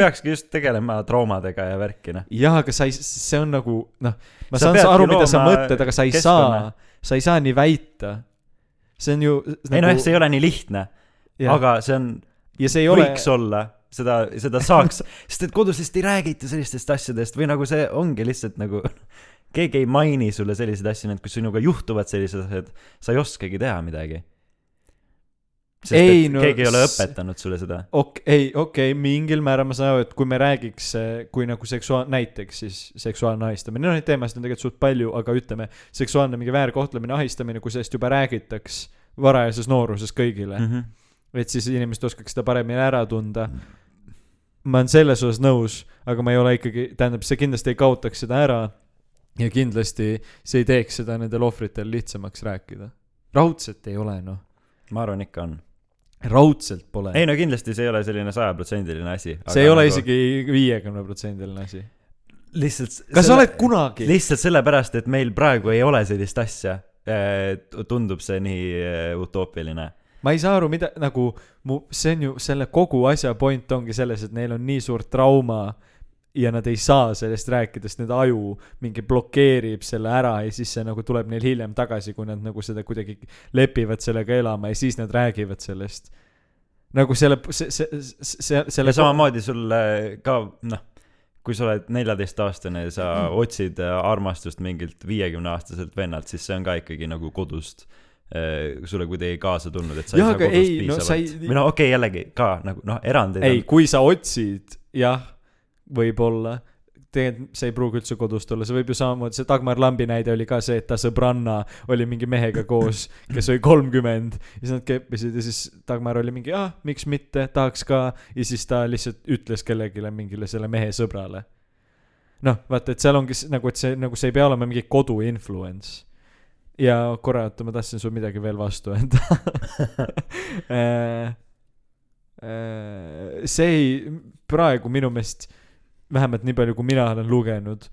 peakski just tegelema traumadega ja värki, noh. jah, aga sa ei, see on nagu noh, ma Sa saan aru, mida sa mõtled, aga sa ei keskkonna. saa, sa ei saa nii väita. see on ju nagu, ei noh, see ei ole nii lihtne, aga see on, ja see ei ole, võiks olla, seda, seda saaks, sest et kodus lihtsalt ei räägita sellistest asjadest või nagu see ongi lihtsalt nagu keegi ei maini sulle selliseid asju, nii et kui sinuga juhtuvad sellised asjad, sa ei oskagi teha midagi. sest Ei, et no keegi ei ole õpetanud sulle seda. ok-, ei, okei okay,, mingil määral ma saan aru, et kui me räägiks, kui nagu seksuaal, näiteks siis seksuaalne ahistamine, no neid teemasid on tegelikult suht palju, aga ütleme, seksuaalne mingi väärkohtlemine, ahistamine, kui sellest juba räägitaks varajases nooruses kõigile mm. -hmm. et siis inimesed oskaks seda paremini ära tunda. Ma olen selles osas nõus, aga ma ei ole ikkagi, tähendab, see kindlasti ei kaotaks seda ära ja kindlasti see ei teeks seda nendel ohvritel lihtsamaks rääkida. raudselt ei ole, noh. ma arvan, ikka on. raudselt pole. ei no kindlasti see ei ole selline sajaprotsendiline asi. see ei ole isegi viiekümne protsendiline asi. lihtsalt. kas sa oled kunagi lihtsalt sellepärast, et meil praegu ei ole sellist asja, tundub see nii eh, utoopiline. Ma ei saa aru, mida nagu mu, see on ju selle kogu asja point ongi selles, et neil on nii suur trauma ja nad ei saa sellest rääkida, sest nende aju mingi blokeerib selle ära ja siis see nagu tuleb neil hiljem tagasi, kui nad nagu seda kuidagi lepivad sellega elama ja siis nad räägivad sellest. nagu selle, see, see, see, ja selle. samamoodi sul eh, ka noh, kui sa oled neljateistaastane ja sa Mm. otsid eh, armastust mingilt viiekümneaastaselt vennalt, siis see on ka ikkagi nagu kodust sulle kuidagi kaasa tulnud, et sa Jah, ei saa kodust ei, no piisavalt sa ei- või no okei okay,, jällegi ka nagu noh, erandeid ei, on. kui sa otsid, jah, võib-olla, tegelikult see ei pruugi üldse kodust olla, see võib ju samamoodi, see Dagmar Lambi näide oli ka see, et ta sõbranna oli mingi mehega koos, kes oli kolmkümmend ja siis nad keppisid ja siis Dagmar oli mingi, ah, miks mitte, tahaks ka ja siis ta lihtsalt ütles kellelegi mingile selle mehe sõbrale. noh, vaata, et seal ongi nagu, et see nagu see ei pea olema mingi kodu influence. Ja korra, oota, ma tahtsin sul midagi veel vastu öelda Äh, äh, see ei, praegu minu meelest, vähemalt nii palju, kui mina olen lugenud,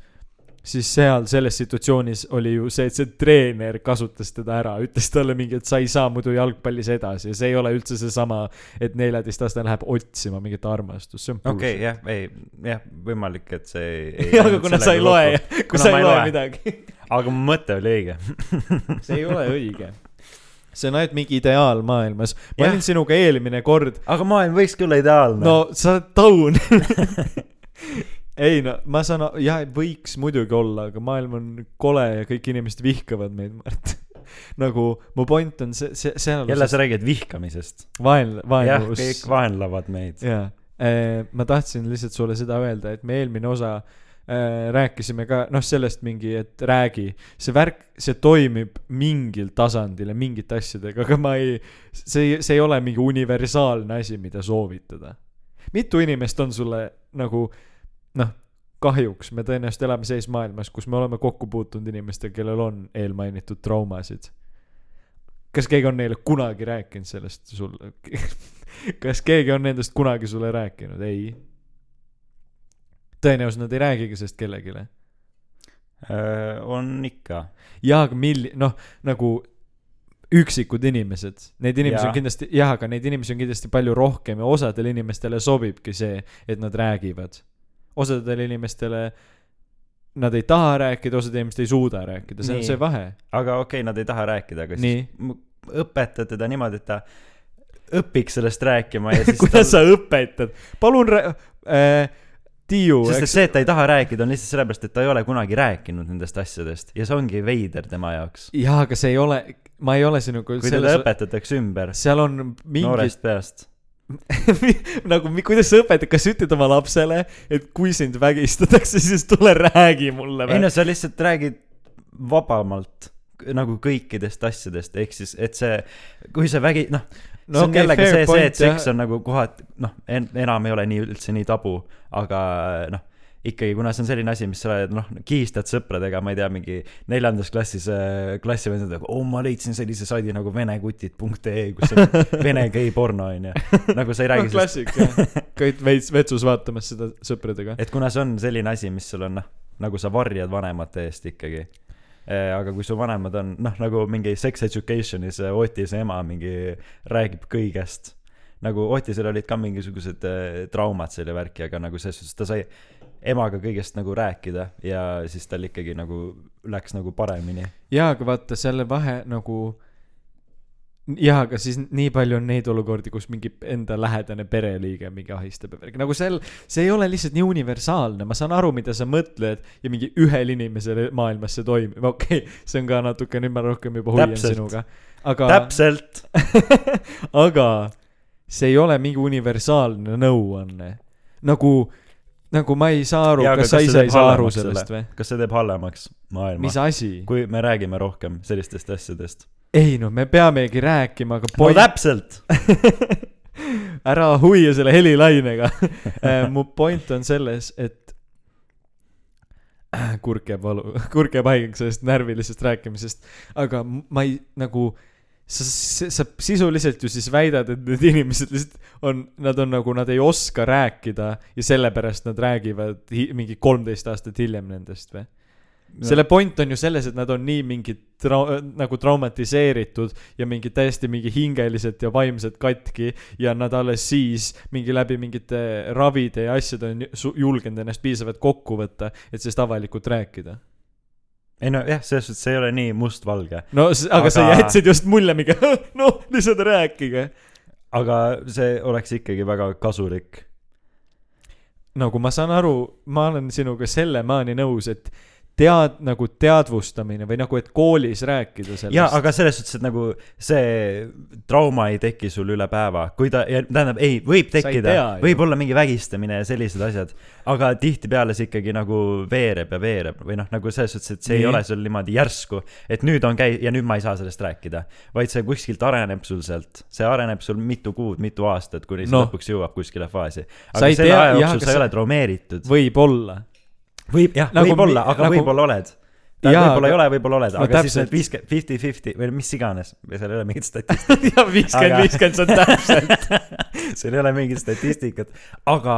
siis seal selles situatsioonis oli ju see, et see treener kasutas teda ära, ütles talle mingi, et sa ei saa muidu jalgpallis edasi ja see ei ole üldse seesama, et neljateistaastane läheb otsima mingit armastust, see on okei, jah, ei, jah, võimalik, et see ei, aga kuna sa ei loe, kui sa ei loe. midagi. Aga mu mõte oli õige. see ei ole õige. see on ainult mingi ideaal maailmas. ma Jah. olin sinuga eelmine kord aga maailm võikski olla ideaalne no sa oled taun ei no ma saan, jah, võiks muidugi olla, aga maailm on kole ja kõik inimesed vihkavad meid, Mart. nagu mu point on see, see, seal jälle sa räägid vihkamisest. vaen-, vaenlus. kõik vaenlavad meid. jaa, ma tahtsin lihtsalt sulle seda öelda, et me eelmine osa äh, rääkisime ka noh, sellest mingi, et räägi, see värk, see toimib mingil tasandil ja mingite asjadega, aga ma ei, see, see ei ole mingi universaalne asi, mida soovitada. mitu inimest on sulle nagu noh, kahjuks me tõenäoliselt elame sellises maailmas, kus me oleme kokku puutunud inimestega, kellel on eelmainitud traumasid. kas keegi on neile kunagi rääkinud sellest sulle? kas keegi on nendest kunagi sulle rääkinud? ei. Tõenäoliselt nad ei räägigi sellest kellelegi. Äh, on ikka. jaa, aga mil-, noh, nagu üksikud inimesed, neid inimesi Jaa. on kindlasti, jah, aga neid inimesi on kindlasti palju rohkem ja osadele inimestele sobibki see, et nad räägivad. osadele inimestele nad ei taha rääkida, osad inimesed ei suuda rääkida, see on Nii. see vahe. aga okei okay,, nad ei taha rääkida, aga Nii. siis m- õpeta teda niimoodi, et ta õpiks sellest rääkima ja siis kuidas sa õpetad, palun rää- äh,, Tiiu, sest et see, et ta ei taha rääkida, on lihtsalt sellepärast, et ta ei ole kunagi rääkinud nendest asjadest ja see ongi veider tema jaoks. jaa, aga see ei ole, ma ei ole sinuga kui teda õpetatakse ümber seal on mingi noorest peast. nagu kuidas sa õpetad, kas sa ütled oma lapsele, et kui sind vägistatakse, siis tule räägi mulle ei või no? sa lihtsalt räägid vabamalt nagu kõikidest asjadest, ehk siis, et see, kui see vägi, noh, see No on okei, jällegi see, see, et seks on nagu kohati, noh, enam ei ole nii üldse nii tabu, aga noh, ikkagi, kuna see on selline asi, mis sa oled, noh, kihistad sõpradega, ma ei tea, mingi neljandas klassis äh, klassivendadega, oo, ma leidsin sellise saidi nagu venekutid.ee, kus on vene geiporno, onju. nagu sa ei räägi noh, klassik jah, käid veits vetsus vaatamas seda sõpradega. et kuna see on selline asi, mis sul on noh, nagu sa varjad vanemate eest ikkagi. Aga kui su vanemad on noh, nagu mingi sex education'is äh, Otise ema mingi räägib kõigest. nagu Otisel olid ka mingisugused äh, traumad selle värki, aga nagu selles suhtes ta sai emaga kõigest nagu rääkida ja siis tal ikkagi nagu läks nagu paremini. jaa, aga vaata selle vahe nagu jaa, aga siis nii palju on neid olukordi, kus mingi enda lähedane pereliige mingi ahistab ja värk, nagu sel, see ei ole lihtsalt nii universaalne, ma saan aru, mida sa mõtled ja mingi ühel inimesel maailmas see toimib, okei okay,, see on ka natuke, nüüd ma rohkem juba hoian Täpselt. sinuga, aga täpselt. aga see ei ole mingi universaalne nõuanne. nagu, nagu ma ei saa aru, kas sa ise ei saa aru sellest või? kas see teeb halvemaks maailma mis? asi? kui me räägime rohkem sellistest asjadest. Ei no me peamegi rääkima, aga no point täpselt. ära huia selle helilainega. mu point on selles, et kurk jääb valu, kurk jääb haigeks sellest närvilisest rääkimisest, aga ma ei nagu, sa, sa sisuliselt ju siis väidad, et need inimesed lihtsalt on, nad on nagu, nad ei oska rääkida ja sellepärast nad räägivad hi- mingi kolmteist aastat hiljem nendest või? Selle point on ju selles, et nad on nii mingi trau-, nagu traumatiseeritud ja mingi täiesti mingi hingeliselt ja vaimselt katki ja nad alles siis mingi läbi mingite ravide ja asjade on ju- julgenud ennast piisavalt kokku võtta, et sellest avalikult rääkida. ei no jah, selles suhtes see ei ole nii mustvalge. no aga, aga sa jätsid just mulje mingi, noh, lihtsalt rääkige. aga see oleks ikkagi väga kasulik. nagu ma saan aru, ma olen sinuga selle maani nõus, et tead-, nagu teadvustamine või nagu, et koolis rääkida sellest. jaa, aga selles suhtes, et nagu see trauma ei teki sul üle päeva, kui ta, tähendab, ei, võib tekkida võib olla mingi vägistamine ja sellised asjad, aga tihtipeale see ikkagi nagu veereb ja veereb või noh, nagu selles suhtes, et see Nii. ei ole sul niimoodi järsku, et nüüd on käi- ja nüüd ma ei saa sellest rääkida, vaid see kuskilt areneb sul sealt, see areneb sul mitu kuud, mitu aastat, kuni see Noh. lõpuks jõuab kuskile faasi. Aga selle tea- aja jooksul sa ei ole traumeeritud. võib-olla. võib, jah, Nagu võib-olla, aga nagu- võib-olla oled. Võib-olla ei ole, võib-olla oled, no aga siis täpselt. need viiskümmend, fifty-fifty või mis iganes, seal ei ole mingit statistikat, ja viiskümmend, viiskümmend, see on täpselt. seal ei ole mingit statistikat, aga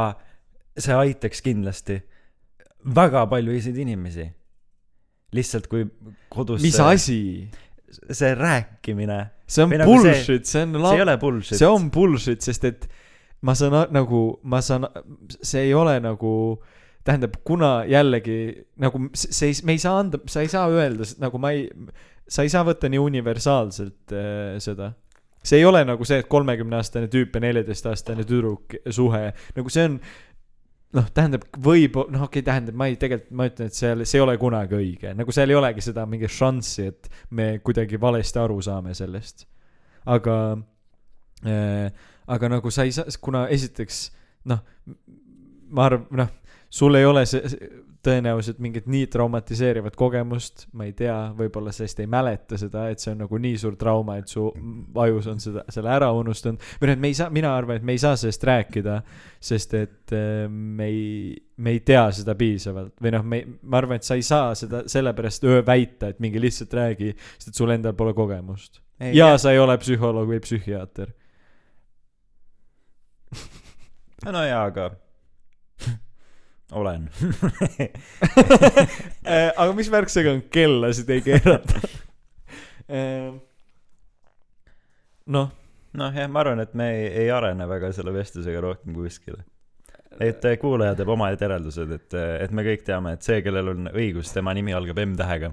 see aitaks kindlasti väga paljusid inimesi. lihtsalt kui kodus mis asi? see rääkimine, see on Või nagu see- bullshit, see on see ei ole bullshit. see on bullshit, sest et ma saan nagu, ma saan, see ei ole nagu, tähendab, kuna jällegi nagu see ei, me ei saa anda, sa ei saa öelda, nagu ma ei, sa ei saa võtta nii universaalselt äh, seda. see ei ole nagu see, et kolmekümneaastane tüüp ja neljateistaastane tüdruk suhe, nagu see on noh, tähendab, võib, noh, okei okay,, tähendab, ma ei, tegelikult ma ütlen, et seal, see ei ole kunagi õige, nagu seal ei olegi seda mingit šanssi, et me kuidagi valesti aru saame sellest. aga äh,, aga nagu sa ei saa, kuna esiteks noh, ma arvan, noh, sul ei ole see tõenäoliselt mingit nii traumatiseerivat kogemust, ma ei tea, võib-olla sa lihtsalt ei mäleta seda, et see on nagu nii suur trauma, et su ajus on seda, selle ära unustanud. või noh, et me ei saa, mina arvan, et me ei saa sellest rääkida, sest et äh, me ei, me ei tea seda piisavalt või noh, me, ma arvan, et sa ei saa seda sellepärast öö väita, et mingi lihtsalt räägi, sest et sul endal pole kogemust. ja sa ei ole psühholoog või psühhiaater. no jaa, aga olen. Äh, aga mis värk sellega on, kellasid ei keerata? noh, noh jah, ma arvan, et me ei, ei arene väga selle vestlusega rohkem kuskile. et eh, kuulaja teeb omad järeldused, et, et me kõik teame, et see, kellel on õigus, tema nimi algab M-tähega.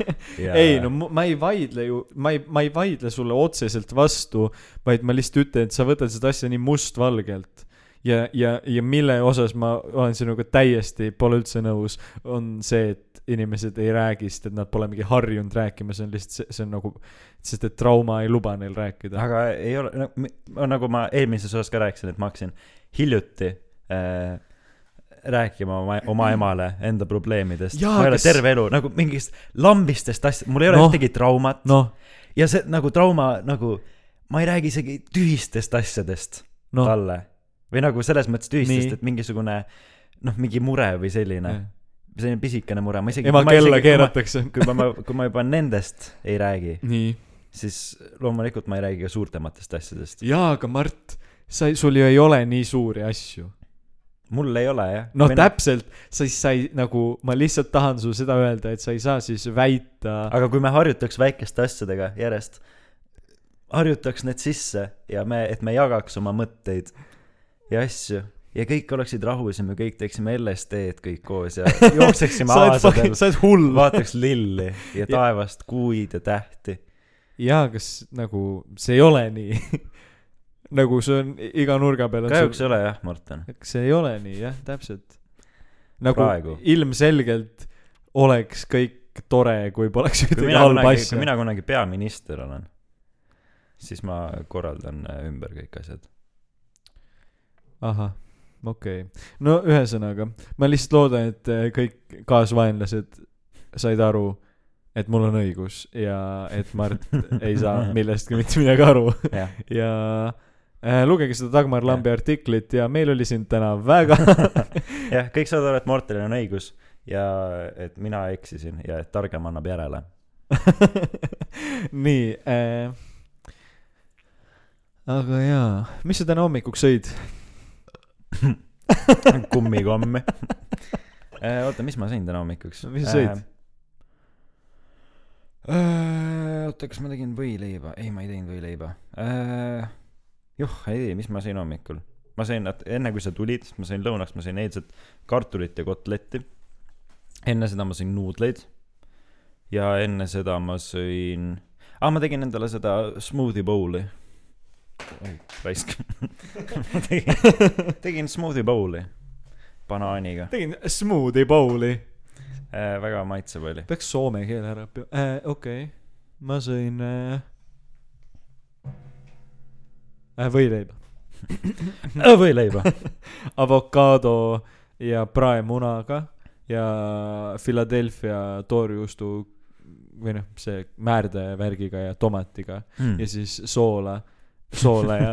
ei no ma ei vaidle ju, ma ei, ma ei vaidle sulle otseselt vastu, vaid ma lihtsalt ütlen, et sa võtad seda asja nii mustvalgelt. ja, ja, ja mille osas ma olen sinuga täiesti, pole üldse nõus, on see, et inimesed ei räägi, sest et nad pole mingi harjunud rääkima, see on lihtsalt, see on nagu, sest et trauma ei luba neil rääkida. aga ei ole, no nagu ma eelmises osas ka rääkisin, et ma hakkasin hiljuti äh, rääkima oma, oma emale enda probleemidest. Ma ei ole kas- terve elu nagu mingist lambistest asjadest, mul ei ole Noh. ühtegi traumat noh, ja see nagu trauma nagu, ma ei räägi isegi tühistest asjadest no. talle. Või nagu selles mõttes tühistest et mingisugune noh, mingi mure või selline, selline pisikene mure, ma isegi. ema kella. keeratakse. kui ma, kui ma juba nendest ei räägi, siis loomulikult ma ei räägi ka suurtematest asjadest. jaa, aga Mart, sa, sul ju ei ole nii suuri asju. mul ei ole jah. noh, täpselt, sa ei, sa ei nagu, ma lihtsalt tahan sulle seda öelda, et sa ei saa siis väita. aga kui me harjutaks väikeste asjadega järjest, harjutaks need sisse ja me, et me jagaks oma mõtteid ja asju ja kõik oleksid rahus ja me kõik teeksime LSD-d kõik koos ja jookseksime aasadel sa oled hull. vaataks lilli ja taevast kuid ja tähti. jaa, kas nagu see ei ole nii? nagu see on iga nurga peal kahjuks ei ole jah, Martin. see ei ole nii jah, täpselt. nagu Praegu. ilmselgelt oleks kõik tore, kui poleks ühtegi mina halba kunagi, kui asja. mina kunagi peaminister olen, siis ma korraldan äh, ümber kõik asjad. ahah, okei okay.. no ühesõnaga, ma lihtsalt loodan, et eh, kõik kaasvaenlased said aru, et mul on õigus ja et Mart ei saa millestki mitte midagi aru jah, ja äh, lugege seda Dagmar Lambi artiklit ja meil oli siin täna väga jah, kõik saavad aru, et Mortenil on õigus ja et mina eksisin ja et targem annab järele. nii äh,. aga jaa, mis sa täna hommikuks sõid? kummikommi. oota, mis ma sõin täna hommikuks? Mis sa sõid?? oota, kas ma tegin võileiba? ei, ma ei teinud võileiba. juh, ei mis ma sõin hommikul. ma sõin, enne kui sa tulid, ma sõin lõunaks, ma sõin eilset kartulit ja kotletti. enne seda ma sõin nuudleid. ja enne seda ma sõin, aa, ma tegin endale seda smoothie bowl'i. oi, raisk. tegin, tegin smoothie bowl'i banaaniga tegin smoothie bowl'i. äh,. väga maitsev oli. peaks soome keele ära õppima äh,. okei okay., ma sõin äh, äh, võileiba, võileiba. avokaado ja praemunaga ja Philadelphia toorjuustu või noh, see määrdevärgiga ja tomatiga Hmm. ja siis soola, soola ja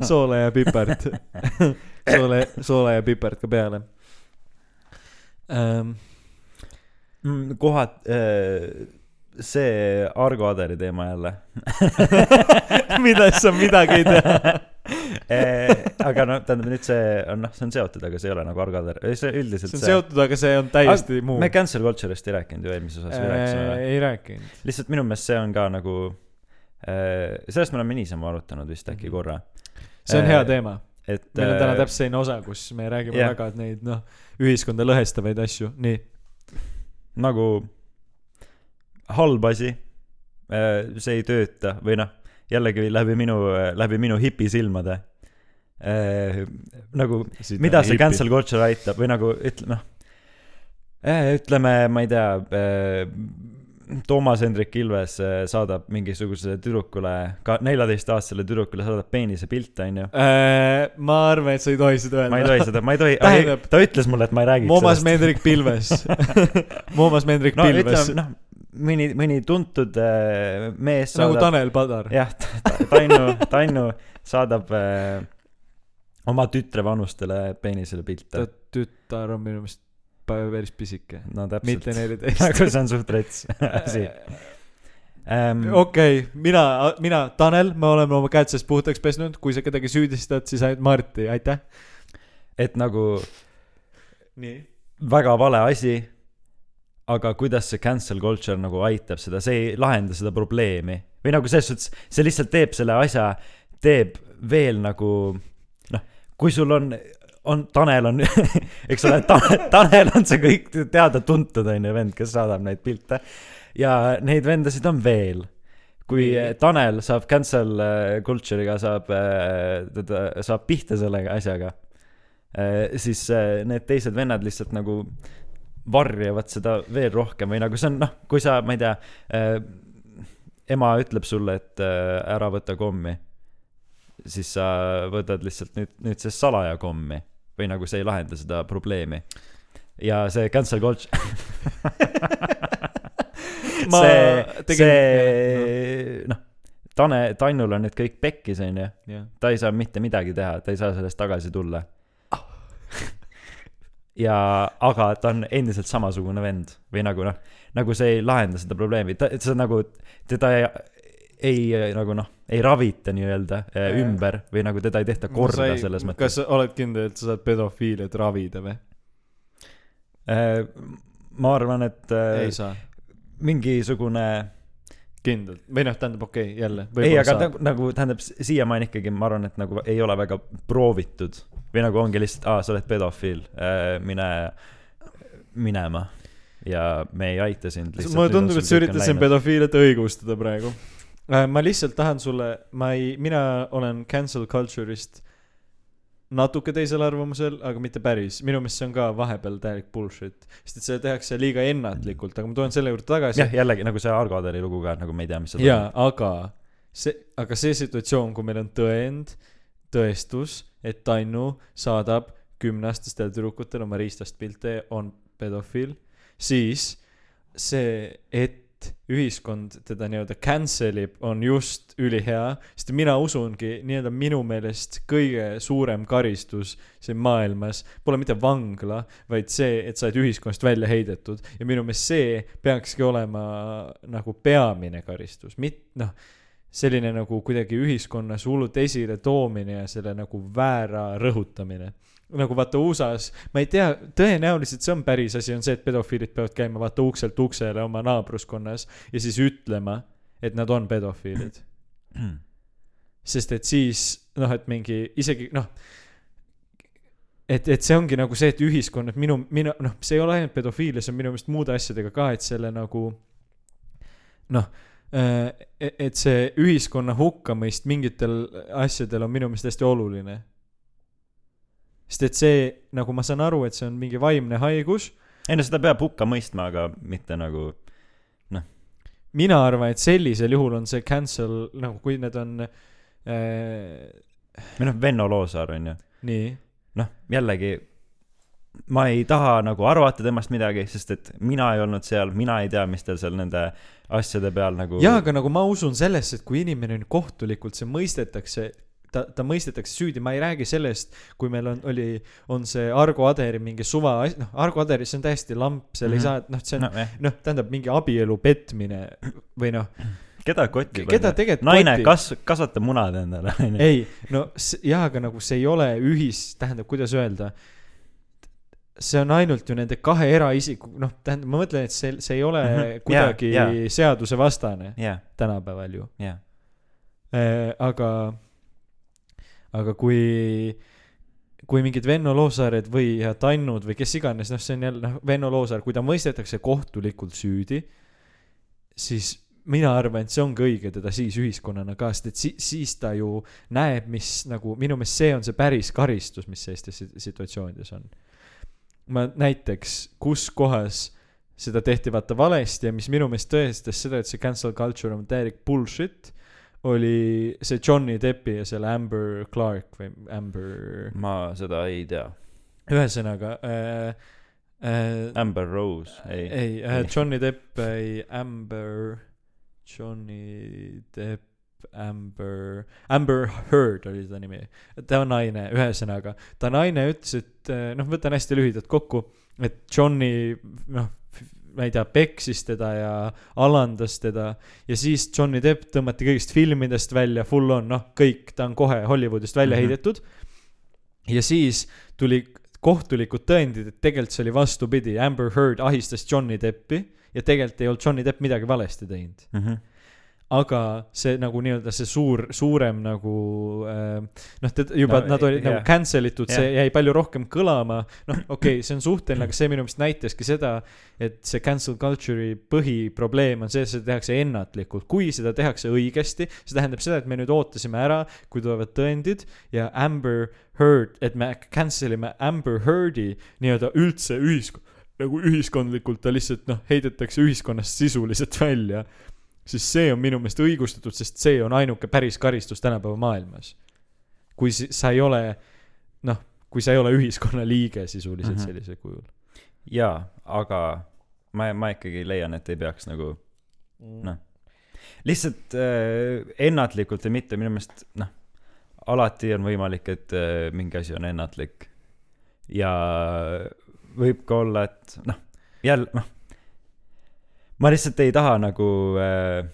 soola ja pipart, soola, soola ja pipart ka peale ähm,. Mm, kohad, see Argo Aderi teema jälle. millest sa midagi ei tea. aga noh, tähendab nüüd see on noh, see on seotud, aga see ei ole nagu Argo Ader, see üldiselt see on seotud, aga see on täiesti muu. me cancel culture'ist ei rääkinud ju eelmises osas või? ei rääkinud. lihtsalt minu meelest see on ka nagu, sellest me oleme niisama arutanud vist äkki korra, see on Äh, hea teema. et meil on täna äh, täpselt selline osa, kus me räägime jah. väga neid noh, ühiskonda lõhestavaid asju, nii. nagu halb asi, see ei tööta või noh, jällegi läbi minu, läbi minu hipisilmade. nagu, mida see cancel culture aitab või nagu ütle, noh, ütleme, ma ei tea, Toomas Hendrik Ilves eh, saadab mingisugusele tüdrukule, ka neljateistaastasele tüdrukule saadab peenise pilte, onju. Äh, ma arvan, et sa ei tohi seda öelda. ma ei tohi seda, ma ei tohi, Tähendab- ta ütles mulle, et ma ei räägiks Moomas sellest. Mendrik Pilves Moomas Mendrik no Pilves noh, mõni, mõni tuntud eh, mees nagu saadab Tanel Padar. jah, Tannu, Tannu saadab äh, oma tütre vanustele peenisele pilte. tütar on minu meelest päris pisike. no mitte täpselt. neliteist. nagu see on suht rets asi ähm,. okei, mina, mina, Tanel, me oleme oma käed seest puhtaks pesnud, kui sa kedagi süüdistad, siis ainult Marti, aitäh. et nagu nii. väga vale asi, aga kuidas see cancel culture nagu aitab seda, see ei lahenda seda probleemi. või nagu selles suhtes, see lihtsalt teeb selle asja, teeb veel nagu noh, kui sul on, on, Tanel on, eks ole, Tanel on see kõik teada-tuntud onju vend, kes saadab neid pilte. ja neid vendasid on veel. kui. Tanel saab cancel äh, culture'iga saab äh, teda saab pihta selle asjaga äh, siis need teised vennad lihtsalt nagu varjavad seda veel rohkem või nagu see on noh kui sa ma ei tea ema ütleb sulle et ära võta kommi siis sa võtad lihtsalt nüüd nüüd see salaja kommi või nagu see ei lahenda seda probleemi. Ja see cancel culture Ma see, see noh, Tane, Tannul on nüüd kõik pekkis, onju. jah, ta ei saa mitte midagi teha, ta ei saa sellest tagasi tulla. ja, aga ta on endiselt samasugune vend või nagu noh, nagu see ei lahenda seda probleemi, ta, see on nagu, teda ei, ei nagu noh, ei ravita nii-öelda äh, ümber või nagu teda ei tehta korda selles mõttes. kas sa oled kindel, et sa saad pedofiiliat ravida või? Äh, ma arvan, et äh, ei saa, mingisugune kindlalt, või noh, tähendab okei okay,, jälle. ei, aga nagu, nagu tähendab siiamaani ikkagi ma arvan, et nagu ei ole väga proovitud või nagu ongi lihtsalt, aa, sa oled pedofiil, mine minema ja me ei aita sind. mulle tundub, et sa üritad siin pedofiiliat õigustada praegu. Ma lihtsalt tahan sulle, ma ei, mina olen cancel culture'ist natuke teisel arvamusel, aga mitte päris. minu meelest see on ka vahepeal täielik bullshit, sest et seda tehakse liiga ennatlikult, aga ma tulen selle juurde tagasi jah, jällegi nagu see Argo Aderi lugu ka, nagu me ei tea, mis seal jaa, aga see, aga see situatsioon, kui meil on tõend, tõestus, et Tannu saadab kümneaastastele tüdrukutele oma riistast pilte, on pedofiil, siis see, et ühiskond teda nii-öelda cancel ib, on just ülihea, sest mina usungi nii-öelda minu meelest kõige suurem karistus siin maailmas pole mitte vangla, vaid see, et sa oled ühiskonnast välja heidetud ja minu meelest see peakski olema nagu peamine karistus, mit-, noh, selline nagu kuidagi ühiskonnas hullult esile toomine ja selle nagu väära rõhutamine. Nagu vaata USA-s, ma ei tea, tõenäoliselt see on päris asi, on see, et pedofiilid peavad käima vaata ukselt uksele oma naabruskonnas ja siis ütlema, et nad on pedofiilid. sest et siis noh, et mingi isegi noh, et, et see ongi nagu see, et ühiskond, et minu, minu noh, see ei ole ainult pedofiilia, see on minu meelest muude asjadega ka, et selle nagu noh, et see ühiskonna hukkamõist mingitel asjadel on minu meelest hästi oluline. Sest et see, nagu ma saan aru, et see on mingi vaimne haigus, ei no seda peab hukka mõistma, aga mitte nagu mina arvan, et sellisel juhul on see cancel nagu kui need on äh, või noh, Venno Loosaar on ju, nii. Noh, jällegi ma ei taha nagu arvata temast midagi, sest et mina ei olnud seal, mina ei tea, mis tal seal nende asjade peal nagu jaa, aga nagu ma usun sellesse, et kui inimene on kohtulikult, see mõistetakse, ta, ta mõistetakse süüdi, ma ei räägi sellest, kui meil on, oli, on see Argo Aderi mingi suva, noh, Argo Aderi, see on täiesti lamp, seal mm -hmm. ei saa, noh, see on no, noh, tähendab mingi abielu petmine või noh, keda kotib keda tegelikult naine kotib? kas- kasvata munad endale ei, no jaa, aga nagu see ei ole ühis, tähendab, kuidas öelda, see on ainult ju nende kahe eraisiku, noh, tähendab, ma mõtlen, et see, see ei ole mm Mhm. -hmm. Kuidagi jaa. seadusevastane jah tänapäeval ju. jah Äh, aga, aga kui, kui mingid Venno Loosaared või Tannud või kes iganes, noh, see on jälle, noh, Venno Loosaar, kui ta mõistetakse kohtulikult süüdi, siis mina arvan, et see ongi õige teda siis ühiskonnana ka, sest et si-, siis ta ju näeb, mis nagu minu meelest see on see päris karistus, mis sellistes sit- situatsioonides on. ma näiteks, kus kohas seda tehti vaata valesti ja mis minu meelest tõestas seda, et see cancel culture on täielik bullshit, oli see Johnny Deppi ja selle Amber Clark või Amber, ma seda ei tea. Ühesõnaga äh, äh, Amber Rose ei. ei äh,, Johnny Depp ei, Amber, Johnny Depp, Amber, Amber Heard oli ta nimi. ta on naine, ühesõnaga, ta naine ütles, et äh, noh, võtan hästi lühidalt kokku, et Johnny noh, ma ei tea, peksis teda ja alandas teda ja siis Johnny Depp tõmmati kõigist filmidest välja, full on, noh, kõik, ta on kohe Hollywoodist välja mm -hmm. heidetud. ja siis tuli kohtulikud tõendid, et tegelikult see oli vastupidi, Amber Heard ahistas Johnny Deppi ja tegelikult ei olnud Johnny Depp midagi valesti teinud. mm. -hmm. Aga see nagu nii-öelda see suur, suurem nagu äh, noh, juba No, nad olid jah. nagu cancel itud, see Jah. jäi palju rohkem kõlama. noh, okei okay,, see on suhteline, aga see minu meelest näitaski seda, et see cancel culture'i põhiprobleem on see, et seda tehakse ennatlikult. kui seda tehakse õigesti, see tähendab seda, et me nüüd ootasime ära, kui tulevad tõendid ja Amber Heard, et me cancel ime Amber Heard'i nii-öelda üldse ühisk-, nagu ühiskondlikult ta lihtsalt noh, heidetakse ühiskonnast sisuliselt välja siis see on minu meelest õigustatud, sest see on ainuke päris karistus tänapäeva maailmas. kui sa ei ole, noh, kui sa ei ole ühiskonna liige sisuliselt mm. -hmm. sellisel kujul. jaa, aga ma, ma ikkagi leian, et ei peaks nagu noh, lihtsalt äh, ennatlikult või mitte, minu meelest noh, alati on võimalik, et äh, mingi asi on ennatlik. ja võib ka olla, et noh, jälle noh, ma lihtsalt ei taha nagu äh,,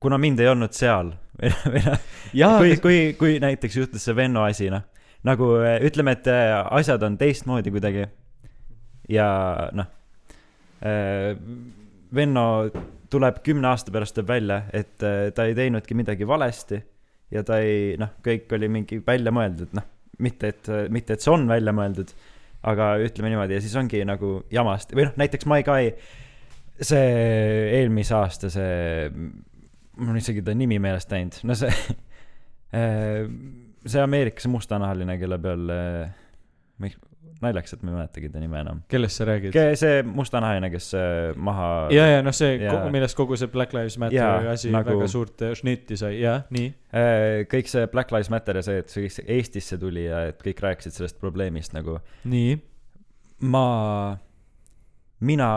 kuna mind ei olnud seal noh, jaa, kui, kui, kui näiteks juhtus see Venno asi, noh, nagu äh, ütleme, et äh, asjad on teistmoodi kuidagi ja noh, Venno tuleb kümne aasta pärast tuleb välja, et äh, ta ei teinudki midagi valesti ja ta ei noh, kõik oli mingi välja mõeldud, noh, mitte et, mitte et see on välja mõeldud, aga ütleme niimoodi ja siis ongi nagu jamast või noh, näiteks Mai Kai, see eelmise aasta see, mul on isegi ta nimi meelest läinud, no see see Ameerikas mustanahaline, kelle peal, naljakas, et ma ei mäletagi ta nime enam. kellest sa räägid? see mustanahaline, kes äh, maha ja, ja noh, see millest kogu see Black Lives Matter Jaa, asi nagu- väga suurt äh, šnitti sai, jah, nii. Äh, kõik see Black Lives Matter ja see, et see Eestisse tuli ja et kõik rääkisid sellest probleemist nagu nii. ma, mina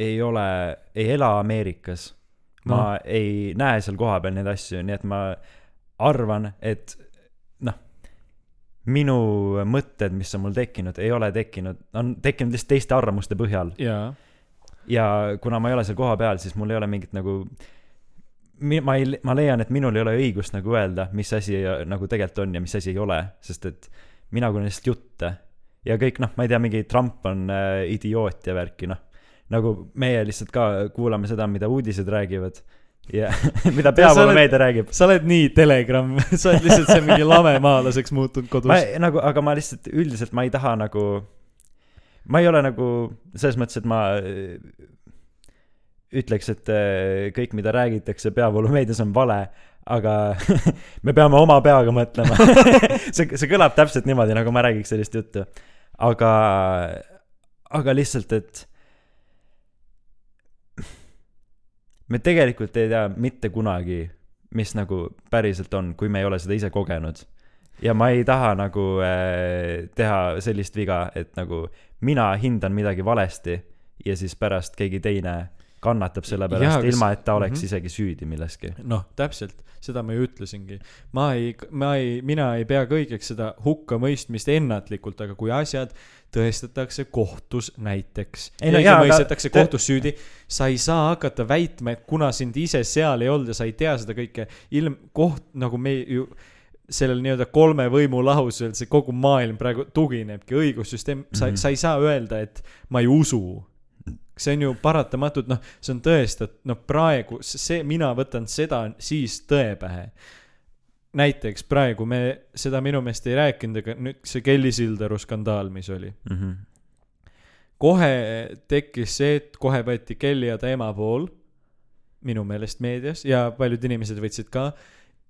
ei ole, ei ela Ameerikas. ma No. ei näe seal kohapeal neid asju, nii et ma arvan, et noh, minu mõtted, mis on mul tekkinud, ei ole tekkinud, on tekkinud lihtsalt teiste arvamuste põhjal. jaa. ja kuna ma ei ole seal kohapeal, siis mul ei ole mingit nagu ma ei, ma leian, et minul ei ole õigust nagu öelda, mis asi nagu tegelikult on ja mis asi ei ole, sest et mina kuulen lihtsalt jutte ja kõik noh, ma ei tea, mingi Trump on äh, idioot ja värki, noh. Nagu meie lihtsalt ka kuulame seda, mida uudised räägivad ja mida peavoolumeedia räägib. sa oled nii telegramm, sa oled lihtsalt see mingi lamemaalaseks muutunud kodus. nagu, aga ma lihtsalt üldiselt ma ei taha nagu, ma ei ole nagu selles mõttes, et ma äh, ütleks, et äh, kõik, mida räägitakse peavoolumeedias on vale, aga me peame oma peaga mõtlema. see, see kõlab täpselt niimoodi, nagu ma räägiks sellist juttu. aga, aga lihtsalt, et me tegelikult ei tea mitte kunagi, mis nagu päriselt on, kui me ei ole seda ise kogenud. Ja ma ei taha nagu äh, teha sellist viga, et nagu mina hindan midagi valesti ja siis pärast keegi teine kannatab selle pärast, kas- ilma et ta oleks Mhm. isegi süüdi milleski. noh, täpselt, seda ma ju ütlesingi. ma ei, ma ei, mina ei pea ka õigeks seda hukkamõistmist ennatlikult, aga kui asjad tõestatakse kohtus näiteks. Mõistetakse te- kohtus süüdi, sa ei saa hakata väitma, et kuna sind ise seal ei olnud ja sa ei tea seda kõike, ilm, koht nagu me ju sellel nii-öelda kolme võimu lahusel see kogu maailm praegu tuginebki, õigussüsteem, sa Mhm., sa ei saa öelda, et ma ei usu see on ju paratamatult, noh, see on tõestatud, noh praegu see, mina võtan seda siis tõe pähe. näiteks praegu me seda minu meelest ei rääkinud, aga nüüd see Kelly Sildaru skandaal, mis oli. Mm -hmm. kohe tekkis see, et kohe võeti Kelly ja ta ema pool, minu meelest meedias ja paljud inimesed võtsid ka.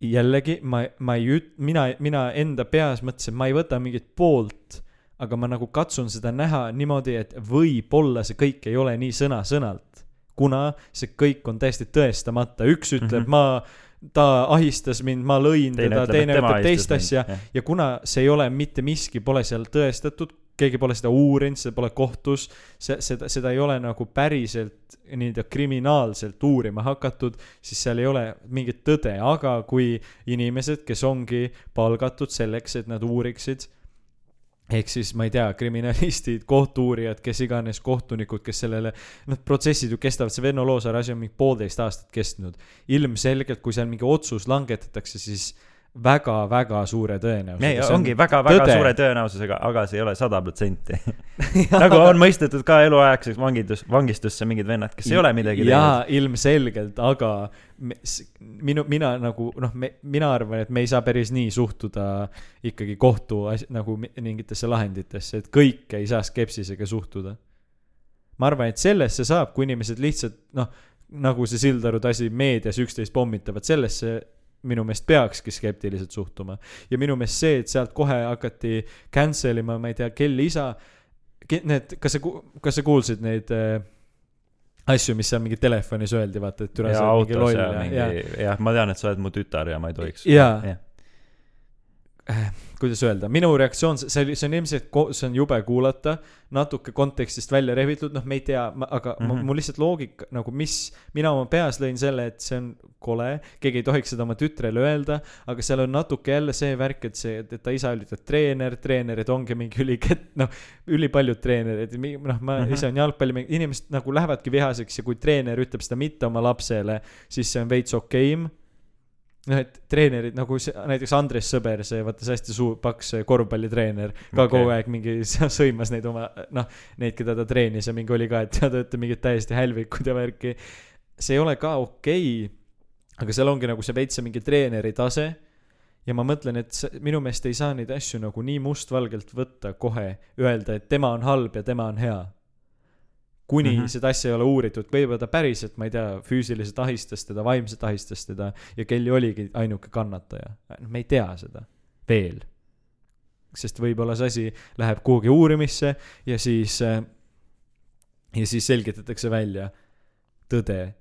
jällegi ma, ma ei üt-, mina, mina enda peas mõtlesin, ma ei võta mingit poolt, aga ma nagu katsun seda näha niimoodi, et võib-olla see kõik ei ole nii sõna-sõnalt. kuna see kõik on täiesti tõestamata, üks ütleb mm, -hmm. ma, ta ahistas mind, ma lõin Teine teda, teine ütleb teist asja jah. ja kuna see ei ole mitte miski, pole seal tõestatud, keegi pole seda uurinud, seda pole kohtus, see, seda, seda ei ole nagu päriselt nii-öelda kriminaalselt uurima hakatud, siis seal ei ole mingit tõde, aga kui inimesed, kes ongi palgatud selleks, et nad uuriksid, ehk siis ma ei tea, kriminalistid, kohtu-uurijad, kes iganes kohtunikud, kes sellele, noh, protsessid ju kestavad, see Venno Loosaare asi on mingi poolteist aastat kestnud. ilmselgelt, kui seal mingi otsus langetatakse, siis väga-väga suure tõenäosusega. ongi väga-väga suure tõenäosusega, aga see ei ole sada protsenti. nagu on mõistetud ka eluaegseks vangidus, vangistusse mingid vennad, kes ei ole midagi jaa, ilmselgelt, aga minu, mina nagu noh, me, mina arvan, et me ei saa päris nii suhtuda ikkagi kohtu nagu mi- mingitesse lahenditesse, et kõike ei saa skepsisega suhtuda. ma arvan, et sellesse saab, kui inimesed lihtsalt noh, nagu see Sildarud asi meedias üksteist pommitavad, sellesse minu meelest peakski skeptiliselt suhtuma. ja minu meelest see, et sealt kohe hakati cancel ima, ma ei tea, Kelly isa, need, kas sa, kas sa kuulsid neid äh, asju, mis seal mingi telefonis öeldi, vaata, et türa ja sa oled mingi loll ja ja, ja, jah, ma tean, et sa oled mu tütar ja ma ei tohiks. Jaa. jah, kuidas öelda, minu reaktsioon, see oli, see on ilmselt, see on jube kuulata, natuke kontekstist välja rebitud, noh, me ei tea, aga mm. -hmm. mul lihtsalt loogika nagu, mis, mina oma peas lõin selle, et see on kole, keegi ei tohiks seda oma tütrele öelda, aga seal on natuke jälle see värk, et see, et ta isa oli ta treener, treenerid ongi mingi ülikett, noh, ülipaljud treenerid, noh, ma mm. -hmm. ise olen jalgpalli, inimesed nagu lähevadki vihaseks ja kui treener ütleb seda mitte oma lapsele, siis see on veits okeim noh, et treenerid nagu see, näiteks Andres Sõber, see vaata see hästi suur paks korvpallitreener ka okay. kogu aeg mingi sõimas neid oma noh, neid, keda ta treenis ja mingi oli ka, et te olete mingid täiesti hälvikud ja värki. see ei ole ka okei okay,, aga seal ongi nagu see veits mingi treeneri tase ja ma mõtlen, et see, minu meelest ei saa neid asju nagu nii mustvalgelt võtta kohe, öelda, et tema on halb ja tema on hea. Kuni mm. -hmm. seda asja ei ole uuritud, võib-olla ta päriselt, ma ei tea, füüsiliselt ahistas teda, vaimselt ahistas teda ja Kelly oligi ainuke kannataja. me ei tea seda veel. sest võib-olla see asi läheb kuhugi uurimisse ja siis, ja siis selgitatakse välja tõde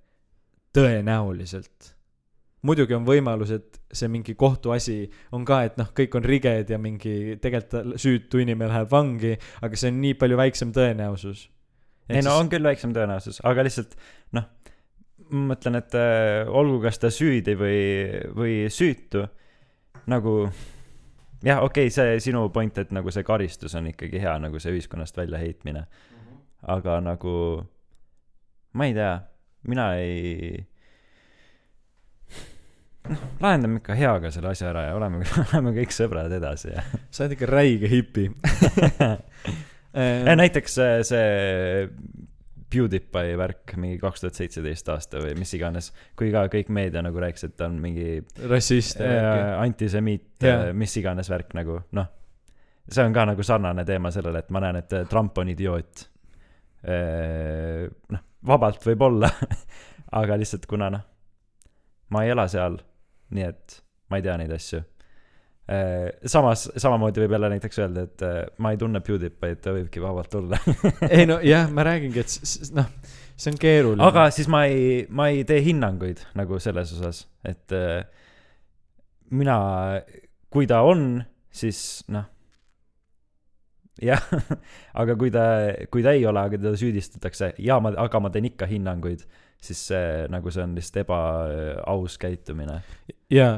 tõenäoliselt muidugi on võimalus, et see mingi kohtuasi on ka, et noh, kõik on riged ja mingi tegelikult süütu inimene läheb vangi, aga see on nii palju väiksem tõenäosus. Ei no on küll väiksem tõenäosus, aga lihtsalt noh, ma mõtlen, et äh, olgu, kas ta süüdi või, või süütu, nagu jah, okei okay,, see sinu point, et nagu see karistus on ikkagi hea, nagu see ühiskonnast väljaheitmine. aga nagu ma ei tea, mina ei noh, lahendame ikka heaga selle asja ära ja oleme, oleme kõik sõbrad edasi ja sa oled ikka räige hipi ja näiteks see, see PewDiePie värk mingi kaks tuhat seitseteist aasta või mis iganes, kui ka kõik meedia nagu rääkis, et ta on mingi rassist äh, antisemiit yeah., mis iganes värk nagu noh, see on ka nagu sarnane teema sellele, et ma näen, et Trump on idioot. noh, vabalt võib olla, aga lihtsalt kuna noh, ma ei ela seal, nii et ma ei tea neid asju. samas, samamoodi võib jälle näiteks öelda, et äh, ma ei tunne PewDiePie'd, ta võibki vabalt olla. ei no jah, ma räägingi, et noh, see on keeruline. aga siis ma ei, ma ei tee hinnanguid nagu selles osas, et äh, mina, kui ta on, siis noh, jah, aga kui ta, kui ta ei ole, aga teda süüdistatakse ja ma, aga ma teen ikka hinnanguid, siis see nagu see on lihtsalt ebaaus käitumine. jaa,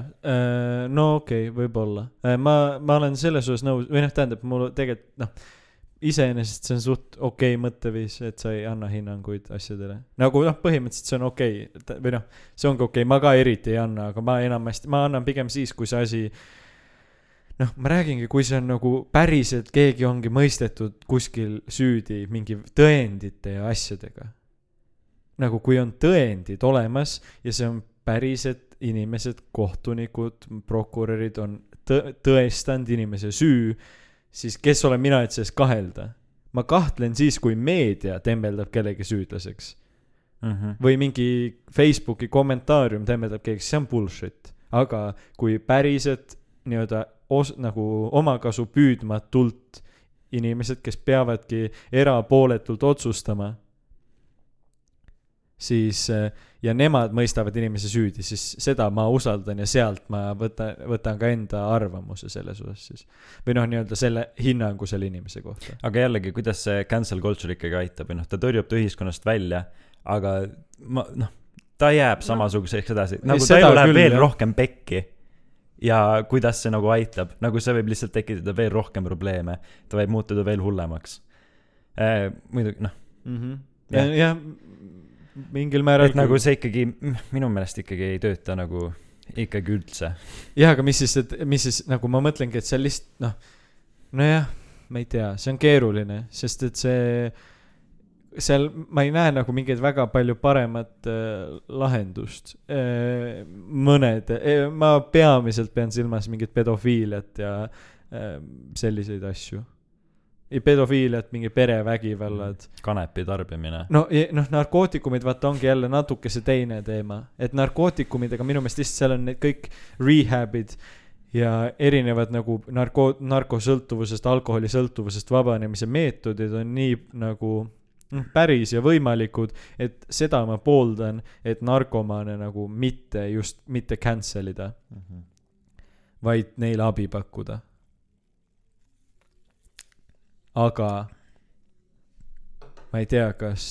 no okei okay,, võib-olla. ma, ma olen selles osas nõus, või noh, tähendab, mul tegelikult noh, iseenesest see on suht okei okay mõtteviis, et sa ei anna hinnanguid asjadele. nagu noh, põhimõtteliselt see on okei okay., või noh, see ongi okei okay., ma ka eriti ei anna, aga ma enamasti, ma annan pigem siis, kui see asi noh, ma räägingi, kui see on nagu päriselt keegi ongi mõistetud kuskil süüdi mingi tõendite ja asjadega. nagu kui on tõendid olemas ja see on päriselt inimesed, kohtunikud, prokurörid on tõ-, tõestanud inimese süü, siis kes olen mina, et sellest kahelda? ma kahtlen siis, kui meedia tembeldab kellegi süüdlaseks Mm -hmm. või mingi Facebooki kommentaarium tembeldab keegi, see on bullshit. aga kui päriselt nii-öelda os-, nagu omakasu püüdmatult inimesed, kes peavadki erapooletult otsustama, siis äh, ja nemad mõistavad inimese süüdi, siis seda ma usaldan ja sealt ma võtan, võtan ka enda arvamuse selles osas siis. või noh, nii-öelda selle hinnangu selle inimese kohta. aga jällegi, kuidas see cancel culture ikkagi aitab või noh, ta tõrjub ta ühiskonnast välja, aga ma noh, ta jääb samasuguseks edasi, nagu ta elu läheb küll, veel jah. rohkem pekki. ja kuidas see nagu aitab, nagu see võib lihtsalt tekitada veel rohkem probleeme, ta võib muutuda veel hullemaks eh,. muidugi noh, mm. -hmm. Jah. ja, ja mingil määral et nagu see ikkagi, minu meelest ikkagi ei tööta nagu ikkagi üldse. jah, aga mis siis, et mis siis nagu ma mõtlengi, et seal lihtsalt noh, nojah, ma ei tea, see on keeruline, sest et see, seal ma ei näe nagu mingeid väga palju paremat äh, lahendust äh,. mõned äh,, ma peamiselt pean silmas mingit pedofiiliat ja äh, selliseid asju. pedofiiliat, mingi perevägivallad. Kanepi tarbimine. no, noh, narkootikumid vaata ongi jälle natuke see teine teema, et narkootikumidega minu meelest lihtsalt seal on need kõik rehab'id ja erinevad nagu narko-, narkosõltuvusest, alkoholisõltuvusest vabanemise meetodid on nii nagu noh, päris ja võimalikud, et seda ma pooldan, et narkomaane nagu mitte just, mitte cancel ida, vaid neile abi pakkuda. Aga ma ei tea, kas,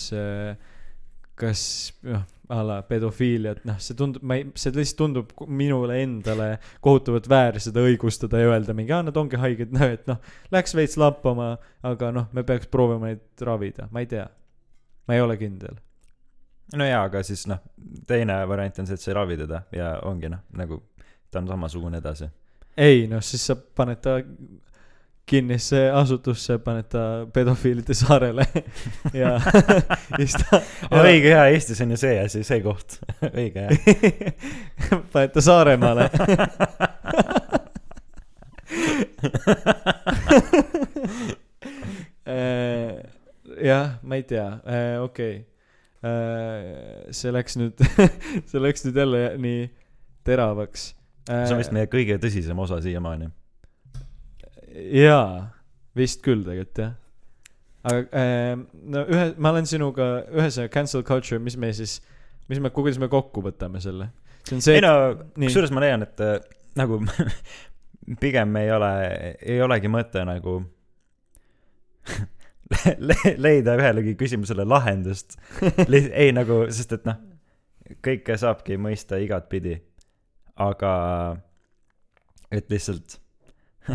kas noh, a la pedofiiliat, noh, see tundub, ma ei, see lihtsalt tundub minule endale kohutavalt väär seda õigustada ja öelda mingi, aa, nad ongi haiged, noh, et noh, läks veits lappama, aga noh, me peaks proovima neid ravida, ma ei tea. ma ei ole kindel. no jaa, aga siis noh, teine variant on see, et sa ei ravi teda ja ongi noh, nagu ta on samasugune edasi. ei noh, siis sa paned ta kinnisse asutusse, paned ta pedofiilide saarele ja siis ta õige jaa, Eestis on ju see asi, see koht. õige jah. paned ta Saaremaale Äh, jah, ma ei tea, okei. see läks nüüd, see läks nüüd jälle nii teravaks. see on vist meie kõige tõsisem osa siiamaani. jaa, vist küll tegelikult jah. aga äh, no ühe, ma olen sinuga ühesõnaga cancel culture, mis me siis, mis me, kuidas me kokku võtame selle? see on see ei, no, kusjuures ma leian, et äh, nagu pigem ei ole, ei olegi mõte nagu le- leida ühelegi küsimusele lahendust. ei nagu, sest et noh, kõike saabki mõista igatpidi. aga et lihtsalt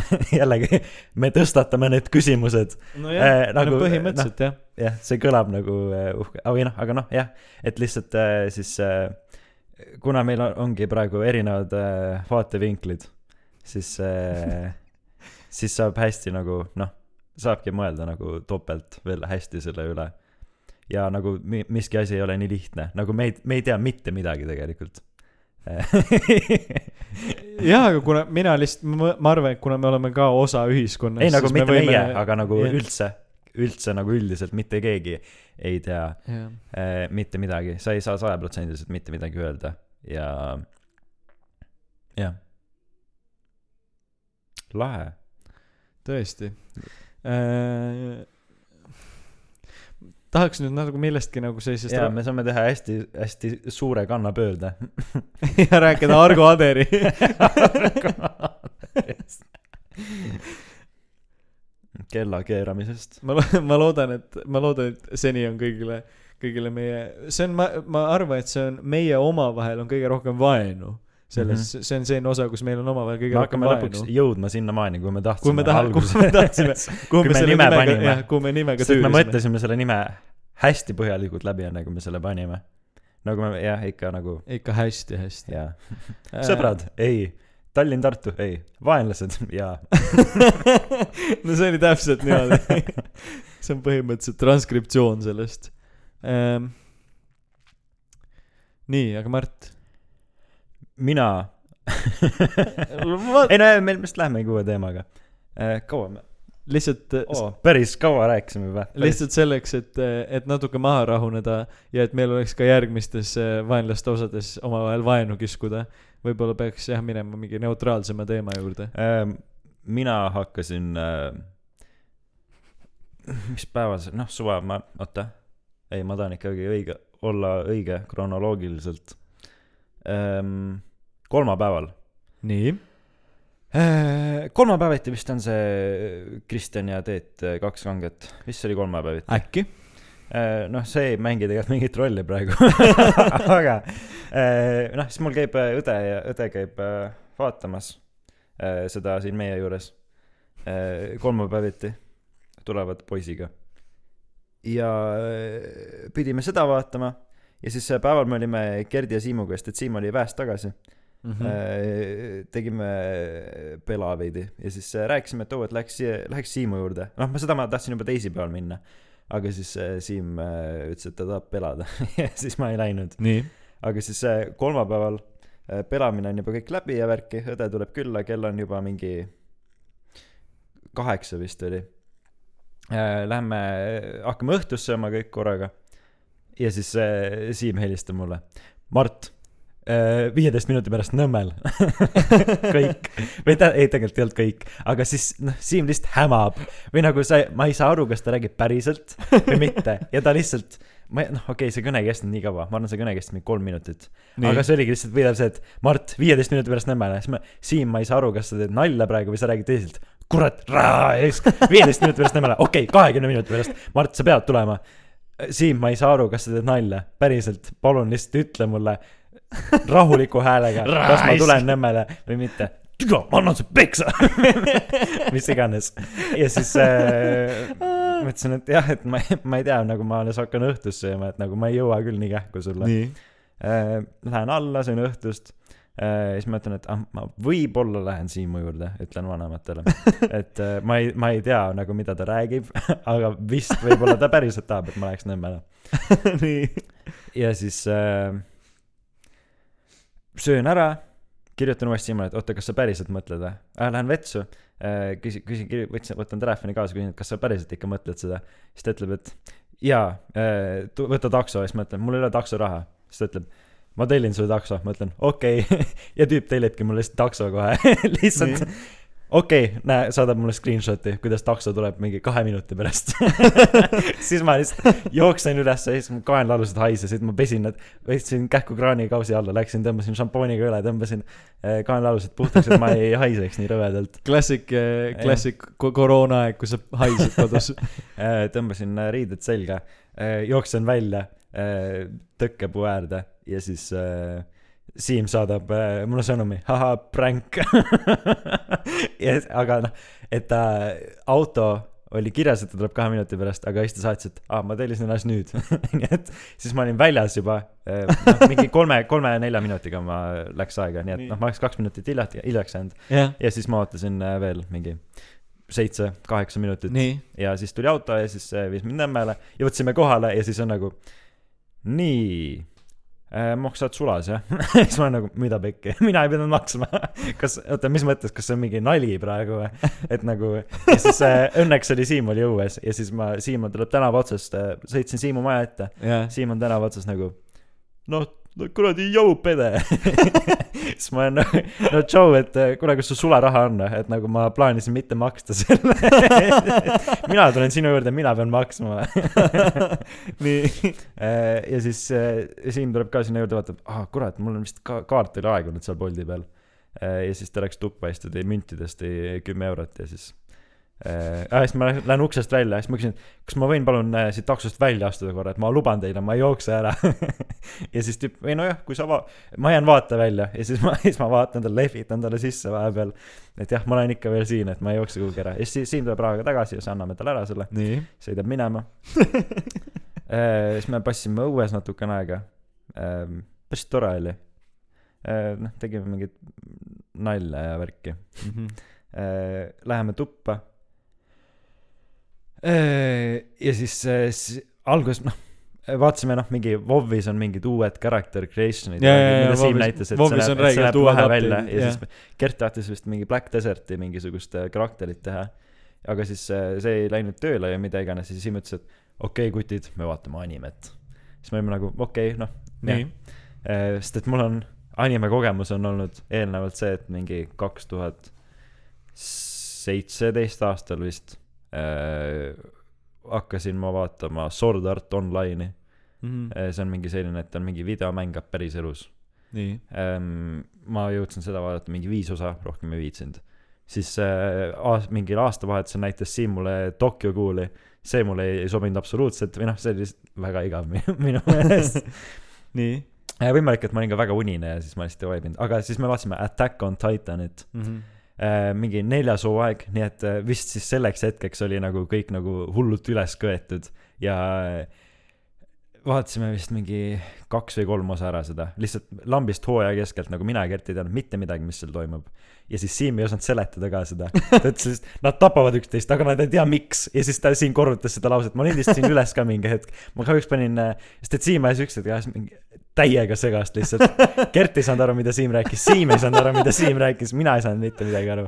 jällegi me tõstatame need küsimused nojah äh,, nagu no, põhimõtteliselt jah. jah, see kõlab nagu äh, uhke, või noh, aga noh, jah, et lihtsalt äh, siis äh, kuna meil on, ongi praegu erinevad äh, vaatevinklid, siis äh,, siis saab hästi nagu noh, saabki mõelda nagu topelt veel hästi selle üle. ja nagu mi- miski asi ei ole nii lihtne, nagu me ei, me ei tea mitte midagi tegelikult. jah, aga kuna mina lihtsalt, ma arvan, et kuna me oleme ka osa ühiskonnast. ei nagu mitte võime... meie, aga nagu jah. üldse, üldse nagu üldiselt mitte keegi ei tea jah, äh, mitte midagi, sa ei saa sajaprotsendiliselt mitte midagi öelda ja jah. lahe. tõesti äh,. Tahaks nüüd natuke millestki nagu sellisest ja me saame teha hästi, hästi suure kannapöörde. ja rääkida Argo Aderi kella keeramisest. ma, ma loodan, et, ma loodan, et seni on kõigile, kõigile meie, see on, ma, ma arvan, et see on meie omavahel on kõige rohkem vaenu. Selles mm, -hmm. see on selline osa, kus meil on omavahel kõige me rohkem vaenu. jõudma sinnamaani, kui me tahtsime. kui me tahame, kuhu me tahtsime, kuhu me selle nime nimega, jah, kuhu me nimega et me tüürisime. mõtlesime selle nime hästi põhjalikult läbi, enne kui me selle panime. nagu me jah, ikka nagu ikka hästi-hästi. jaa. sõbrad, ei. Tallinn-Tartu, ei. vaenlased, jaa. no see oli täpselt niimoodi. see on põhimõtteliselt transkriptsioon sellest ähm,. nii, aga Mart. Mina. Ei no meil vist lähemegi uue teemaga. kaua me lihtsalt oh,, päris kaua rääkisime juba. lihtsalt selleks, et, et natuke maha rahuneda ja et meil oleks ka järgmistes äh, vaenlaste osades omavahel vaenu kiskuda, võib-olla peaks jah minema mingi neutraalsema teema juurde. Ähm, mina hakkasin äh,, mis päeval see, noh suve, ma, oota, ei, ma tahan ikkagi õige, olla õige kronoloogiliselt ähm,. kolmapäeval. nii, kolmapäeviti vist on see Kristjan ja Teet äh, kaks kanget, vist see oli kolmapäeviti. äkki? noh, see ei mängi tegelikult mingit rolli praegu, aga noh, siis mul käib äh, õde ja õde käib äh, vaatamas seda siin meie juures kolmapäeviti tulevad poisiga. ja pidime seda vaatama ja siis päeval me olime Gerdi ja Siimu käest, et Siim oli väest tagasi. Äh, tegime pela veidi ja siis äh, rääkisime, et oo, et läheks, läheks Siimu juurde. noh, ma seda ma tahtsin juba teisipäeval minna. aga siis äh, Siim ütles, et ta tahab pelada ja siis ma ei läinud. aga siis kolmapäeval pelamine on juba kõik läbi ja värki, õde tuleb külla, kell on juba mingi kaheksa vist oli. Lähme, hakkame õhtust sööma kõik korraga. Ja siis äh, Siim helistab mulle. Mart, viieteist minuti pärast Nõmmel. kõik. või ta, ei tegelikult ei olnud kõik, aga siis noh, Siim lihtsalt hämab või nagu sa, ma ei saa aru, kas ta räägib päriselt või mitte ja ta lihtsalt ma ei, noh, okei okay,, see kõne ei kestnud nii kaua, ma arvan, see kõne kestis mingi kolm minutit. aga see oligi lihtsalt pidev see, et Mart, viieteist minuti pärast Nõmmele, siis ma, Siim, ma ei saa aru, kas sa teed nalja praegu või sa räägid tõsiselt. kurat, viieteist minuti pärast Nõmmele, okei okay,, kahekümne minuti pärast, Mart, sa pead tulema. Siim, ma ei saa aru, kas sa teed nalja, päriselt, palun lihtsalt ütle mulle rahuliku häälega, kas ma tulen Nõmmele või mitte. türa, ma annan sulle peksa mis iganes. ja siis äh, mõtlesin, et jah, et ma, ma ei tea, nagu ma alles hakkan õhtust sööma, et nagu ma ei jõua küll nii kähku sulle. äh, lähen alla, söön õhtust äh,. Siis ma ütlen, et ah, ma võib-olla lähen Siimu juurde, ütlen vanematele. et äh, ma ei, ma ei tea nagu, mida ta räägib, aga vist võib-olla ta päriselt tahab, et ma läheks Nõmmele. nii. ja siis äh, söön ära, kirjutan uuesti Siimule, et oota, kas sa päriselt mõtled või äh,? Lähen vetsu äh,, küsin, küsin, võtsin, võtan telefoni kaasa, küsin, et kas sa päriselt ikka mõtled seda. siis ta ütleb, et jaa äh,, võta takso ja siis ma ütlen, mul ei ole taksoraha. siis ta ütleb, ma tellin sulle takso, ma ütlen okei okay. ja tüüp tellibki mulle lihtsalt takso kohe lihtsalt okei okay,, näe, saadab mulle screenshot'i, kuidas takso tuleb mingi kahe minuti pärast siis ma lihtsalt jooksen üles ja siis mu kaenlaalused haisesid, ma pesin need, võtsin kähku kraanikausi alla, läksin, tõmbasin šampooniga üle, tõmbasin eh, kaenlaalused puhtaks, et ma ei haiseks nii rõvedalt. klassik, klassik ko- koroonaaeg, kui sa haisid kodus. Eh, tõmbasin eh, riided selga, jooksen välja eh, tõkkepuu äärde ja siis eh, Siim saadab äh, mulle sõnumi, ahah, pränk. aga noh, et ta auto oli kirjas, et ta tuleb kahe minuti pärast, aga siis ta saatis, et aa, ma tellisin alles nüüd. nii et siis ma olin väljas juba äh,, noh, mingi kolme, kolme-nelja minutiga ma läks aega, nii et Nii. noh, ma oleks kaks minutit hiljaks, hiljaks jäänud. jah, ja siis ma ootasin äh, veel mingi seitse-kaheksa minutit ja siis tuli auto ja siis äh, viis mind Nõmmele, jõudsime kohale ja siis on nagu nii. Äh, maksad sulas jah? Siis ma olen nagu mida pekki? Mina ei pidanud maksma. Kas oota mis mõttes kas see on mingi nali praegu või? Et nagu ja siis äh, õnneks oli Siim oli õues ja siis ma Siim tuleb tänava otsast äh, sõitsin Siimu maja ette. Jah, Siim on tänava otsas nagu noh no kuradi jõupede siis ma olen nagu no Joe et äh, kuule kas sul sularaha on et nagu ma plaanisin mitte maksta selle. Mina tulen sinu juurde mina pean maksma. Nii. Äh, ja siis äh, Siim tuleb ka sinna juurde vaatab ah kurat mul on vist ka kaart oli aegunud seal Bolti peal. Ja siis ta läks tuppa ja siis ta tõi müntidest kümme eurot ja siis äh, ah, siis ma lähen, uksest välja ja siis ma küsin kas ma võin palun äh, siit taksost välja astuda korra et ma luban teile ma ei jookse ära ja siis tüüp ei nojah kui sa va- ma jään vaate välja ja siis ma siis ma vaatan talle lehvitan talle sisse vahepeal et jah ma olen ikka veel siin et ma ei jookse kuhugi ära. Ja siis Siim tuleb rahaga tagasi ja siis anname talle ära selle. Sõidab minema. Äh, siis me passime õues natukene aega. Ähm, päris tore oli. Noh tegime mingit nalja ja värki. Mhm. Äh, läheme tuppa. Äh, ja siis äh, s- alguses noh vaatasime noh mingi WoW-is on mingid uued character creation'id jaa, jaa, mida Siim näitas et see näeb, et see näeb lahe välja ja jah. siis Gert tahtis vist mingi Black Deserti mingisugust äh, karakterit teha aga siis äh, see ei läinud tööle ja mida iganes ja siis Siim ütles et okei okay, kutid me vaatame animet siis me olime nagu okei okay, noh nii. Sest et mul on anime kogemus on olnud eelnevalt see, et mingi kaks tuhat seitseteist aastal vist äh, hakkasin ma vaatama Sword Art Online'i Mhm. eh,. see on mingi selline, et on mingi videomäng päriselus nii. ähm,. ma jõudsin seda vaadata mingi viis osa, rohkem ei viitsinud. siis äh, aas-, mingil aastavahetusel näitas Siim mulle Tokyo Ghouli, see mulle ei, ei sobinud absoluutselt või noh, see oli lihtsalt väga igav minu, meelest nii. Äh, võimalik, et ma olin ka väga unine ja siis ma lihtsalt ei vaibinud, aga siis me vaatasime Attack on Titanit Mhm. äh,, mingi neljas hooaeg, nii et äh, vist siis selleks hetkeks oli nagu kõik nagu hullult üles köetud ja äh, vaatasime vist mingi kaks või kolm osa ära seda, lihtsalt lambist hooaja keskelt nagu mina ja Gert ei teadnud mitte midagi, mis seal toimub. ja siis Siim ei osanud seletada ka seda, ta ütles lihtsalt, nad tapavad üksteist, aga nad ei tea, miks. ja siis ta siin korrutas seda lauset, ma lindistasin üles ka mingi hetk. ma kahjuks panin, sest et Siim ajas üksteist ajas mingi täiega segast lihtsalt. Gert ei saanud aru, mida Siim rääkis, Siim ei saanud aru, mida Siim rääkis, mina ei saanud mitte midagi aru.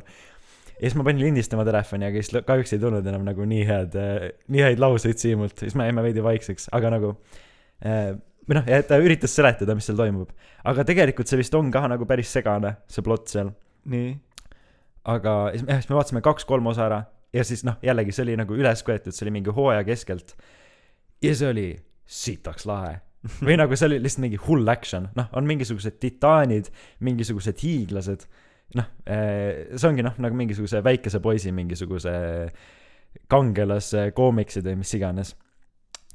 ja siis ma panin lindistama telefoni, aga siis kahjuks ei tulnud enam nagu nii head, nii häid lauseid Siimult, siis me jäime veidi vaikseks, aga nagu äh, või noh, ta üritas seletada, mis seal toimub. aga tegelikult see vist on ka nagu päris segane, see plott seal. nii. aga siis me, jah, siis me vaatasime kaks-kolm osa ära ja siis noh, jällegi see oli nagu üles köetud, see oli mingi hooaja keskelt. ja see oli sitaks lahe. Või nagu see oli lihtsalt mingi hull action, noh, on mingisugused titaanid, mingisugused hiiglased. noh, see ongi noh, nagu mingisuguse väikese poisi mingisuguse kangelase koomiksid või mis iganes.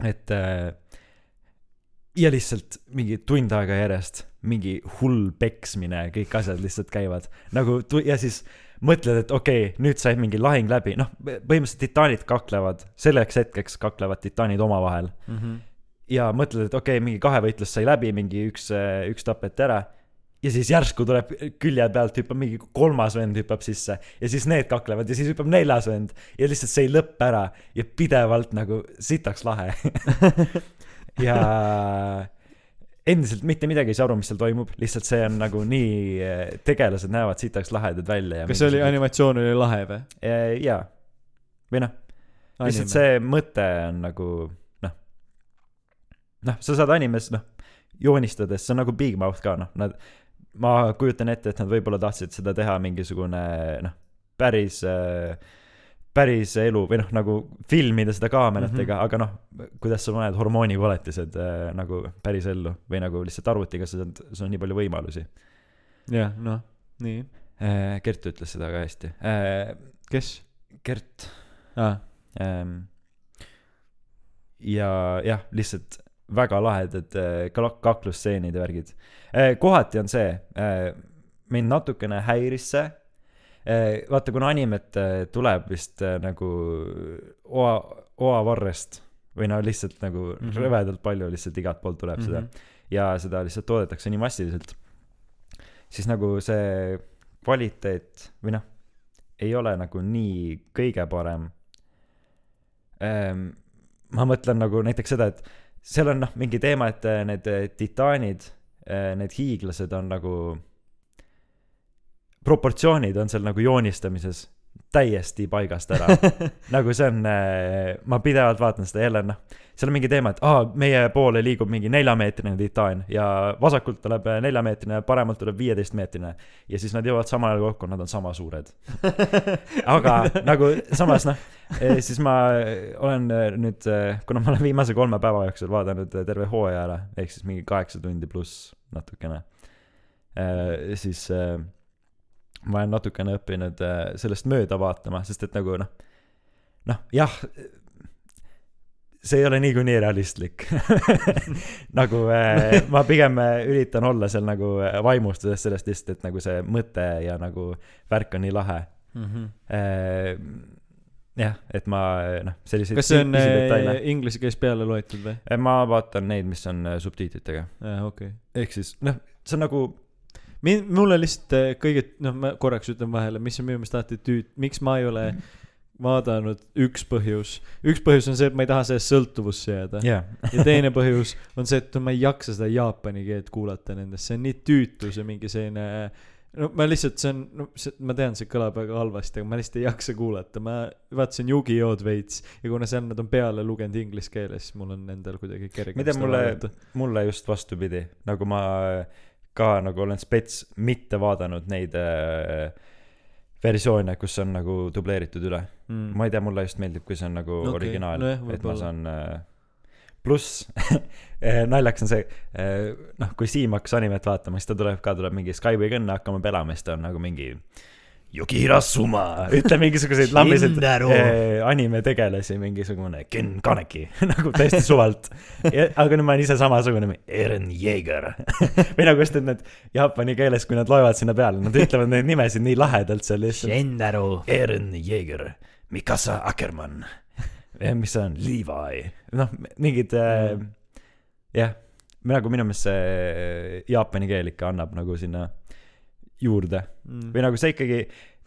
et äh, ja lihtsalt mingi tund aega järjest mingi hull peksmine, kõik asjad lihtsalt käivad. Nagu tu- ja siis mõtled, et okei okay,, nüüd sai mingi lahing läbi, noh, põhimõtteliselt titaanid kaklevad, selleks hetkeks kaklevad titaanid omavahel ja mõtled, et okei okay,, mingi kahevõitlus sai läbi, mingi üks, üks tapeti ära. Ja siis järsku tuleb külje pealt hüppab mingi kolmas vend hüppab sisse. Ja siis need kaklevad ja siis hüppab neljas vend. Ja lihtsalt see ei lõppe ära. Ja pidevalt nagu sitaks lahe. Ja endiselt mitte midagi ei saa aru, mis seal toimub, lihtsalt see on nagu nii, tegelased näevad sitaks lahedad välja ja kas see oli, animatsioon oli lahe või? jaa, või noh, lihtsalt see mõte on nagu noh, sa saad animes noh, joonistades, see on nagu Big Mouth ka noh, nad, ma kujutan ette, et nad võib-olla tahtsid seda teha mingisugune noh, päris äh, päris elu või noh, nagu filmida seda kaameratega mm, -hmm. aga noh, kuidas sa paned hormoonikoletised äh, nagu päris ellu või nagu lihtsalt arvutiga, sa saad, sul on nii palju võimalusi jah, noh, nii. äh,. Gert ütles seda ka hästi äh,. kes Gert ah,? ähm,. ja jah, lihtsalt väga lahedad äh, kaklusstseenid ja värgid äh,. kohati on see äh,, mind natukene häiris see vaata, kuna animet tuleb vist nagu oa, oavarrest või no lihtsalt nagu mm Mhm. -hmm. rõvedalt palju lihtsalt igalt poolt tuleb mm -hmm. seda ja seda lihtsalt toodetakse nii massiliselt, siis nagu see kvaliteet või noh, ei ole nagu nii kõige parem ähm,. ma mõtlen nagu näiteks seda, et seal on noh, mingi teema, et äh, need äh, titaanid, need hiiglased on nagu, proportsioonid on seal nagu joonistamises täiesti paigast ära. nagu see on, ma pidevalt vaatan seda jälle noh, seal on mingi teema, et aa, meie poole liigub mingi neljameetrine titaan ja vasakult tuleb neljameetrine, paremalt tuleb viieteistmeetrine. ja siis nad jõuavad samal ajal kokku, nad on sama suured. aga nagu samas noh, siis ma olen nüüd, kuna ma olen viimase kolme päeva jooksul vaadanud terve hooaja ära, ehk siis mingi kaheksa tundi pluss natukene, siis ma olen natukene õppinud sellest mööda vaatama, sest et nagu noh, noh jah, see ei ole niikuinii realistlik nagu äh, ma pigem äh, üritan olla seal nagu äh, vaimustuses sellest lihtsalt, et nagu see mõte ja nagu värk on nii lahe mm. -hmm. äh, jah, et ma noh, selliseid kas see on äh, inglise keeles peale loetud või? Äh, ma vaatan neid, mis on äh, subtiitritega, okei okay.. ehk siis noh, see on nagu mind, mulle lihtsalt äh, kõige, noh, ma korraks ütlen vahele, mis on minu meelest alati tüüt-, miks ma ei ole vaadanud, üks põhjus, üks põhjus on see, et ma ei taha sellest sõltuvusse jääda jah ja teine põhjus on see, et ma ei jaksa seda jaapani keelt kuulata nendest, see on nii tüütu, see mingi selline no ma lihtsalt, see on, no see, ma tean, see kõlab väga halvasti, aga ma lihtsalt ei jaksa kuulata, ma vaatasin Yugi-Oh'd veits ja kuna seal nad on peale lugenud inglise keeles, siis mul on endal kuidagi kergem seda mulle mulle just vastupidi, nagu ma ka nagu olen spets mitte vaadanud neid äh, versioone, kus on nagu dubleeritud üle mm. ma ei tea, mulle just meeldib, kui see on nagu okay. originaal no, et ma saan äh, pluss eh, naljakas on see eh, noh, kui Siim hakkas animet vaatama, siis ta tuleb ka, tuleb mingi Skyway õnne hakkama pelama, siis ta on nagu mingi Yukihira Suma, ütleb mingisuguseid Shindaru. eh, animetegelasi, mingisugune Ken Kaneki. Nagu täiesti suvalt. aga nüüd ma olen ise samasugune, Eren Jeeger või nagu just, et need jaapani keeles, kui nad loevad sinna peale, nad ütlevad neid nimesid nii lahedalt seal lihtsalt. Shendaru. Eren Jeeger, Mikasa Akkermann, mis see on, Levi, noh, mingid äh, jah, nagu minu meelest see jaapani keel ikka annab nagu sinna juurde mm. või nagu see ikkagi,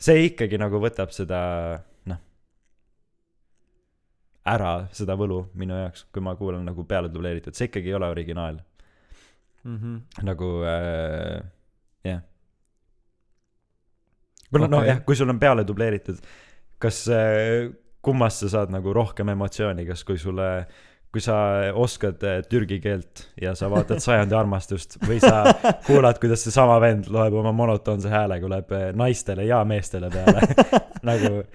see ikkagi nagu võtab seda, noh, ära seda võlu minu jaoks, kui ma kuulan nagu peale dubleeritud, see ikkagi ei ole originaal, mm. -hmm. nagu äh, jah. või noh, Okei. nojah, kui sul on peale dubleeritud, kas äh, kummast sa saad nagu rohkem emotsiooni, kas kui sulle kui sa oskad äh, türgi keelt ja sa vaatad Sajandi armastust või sa kuulad, kuidas seesama vend loeb oma monotoonse häälega, loeb äh, naistele ja meestele peale. Nagu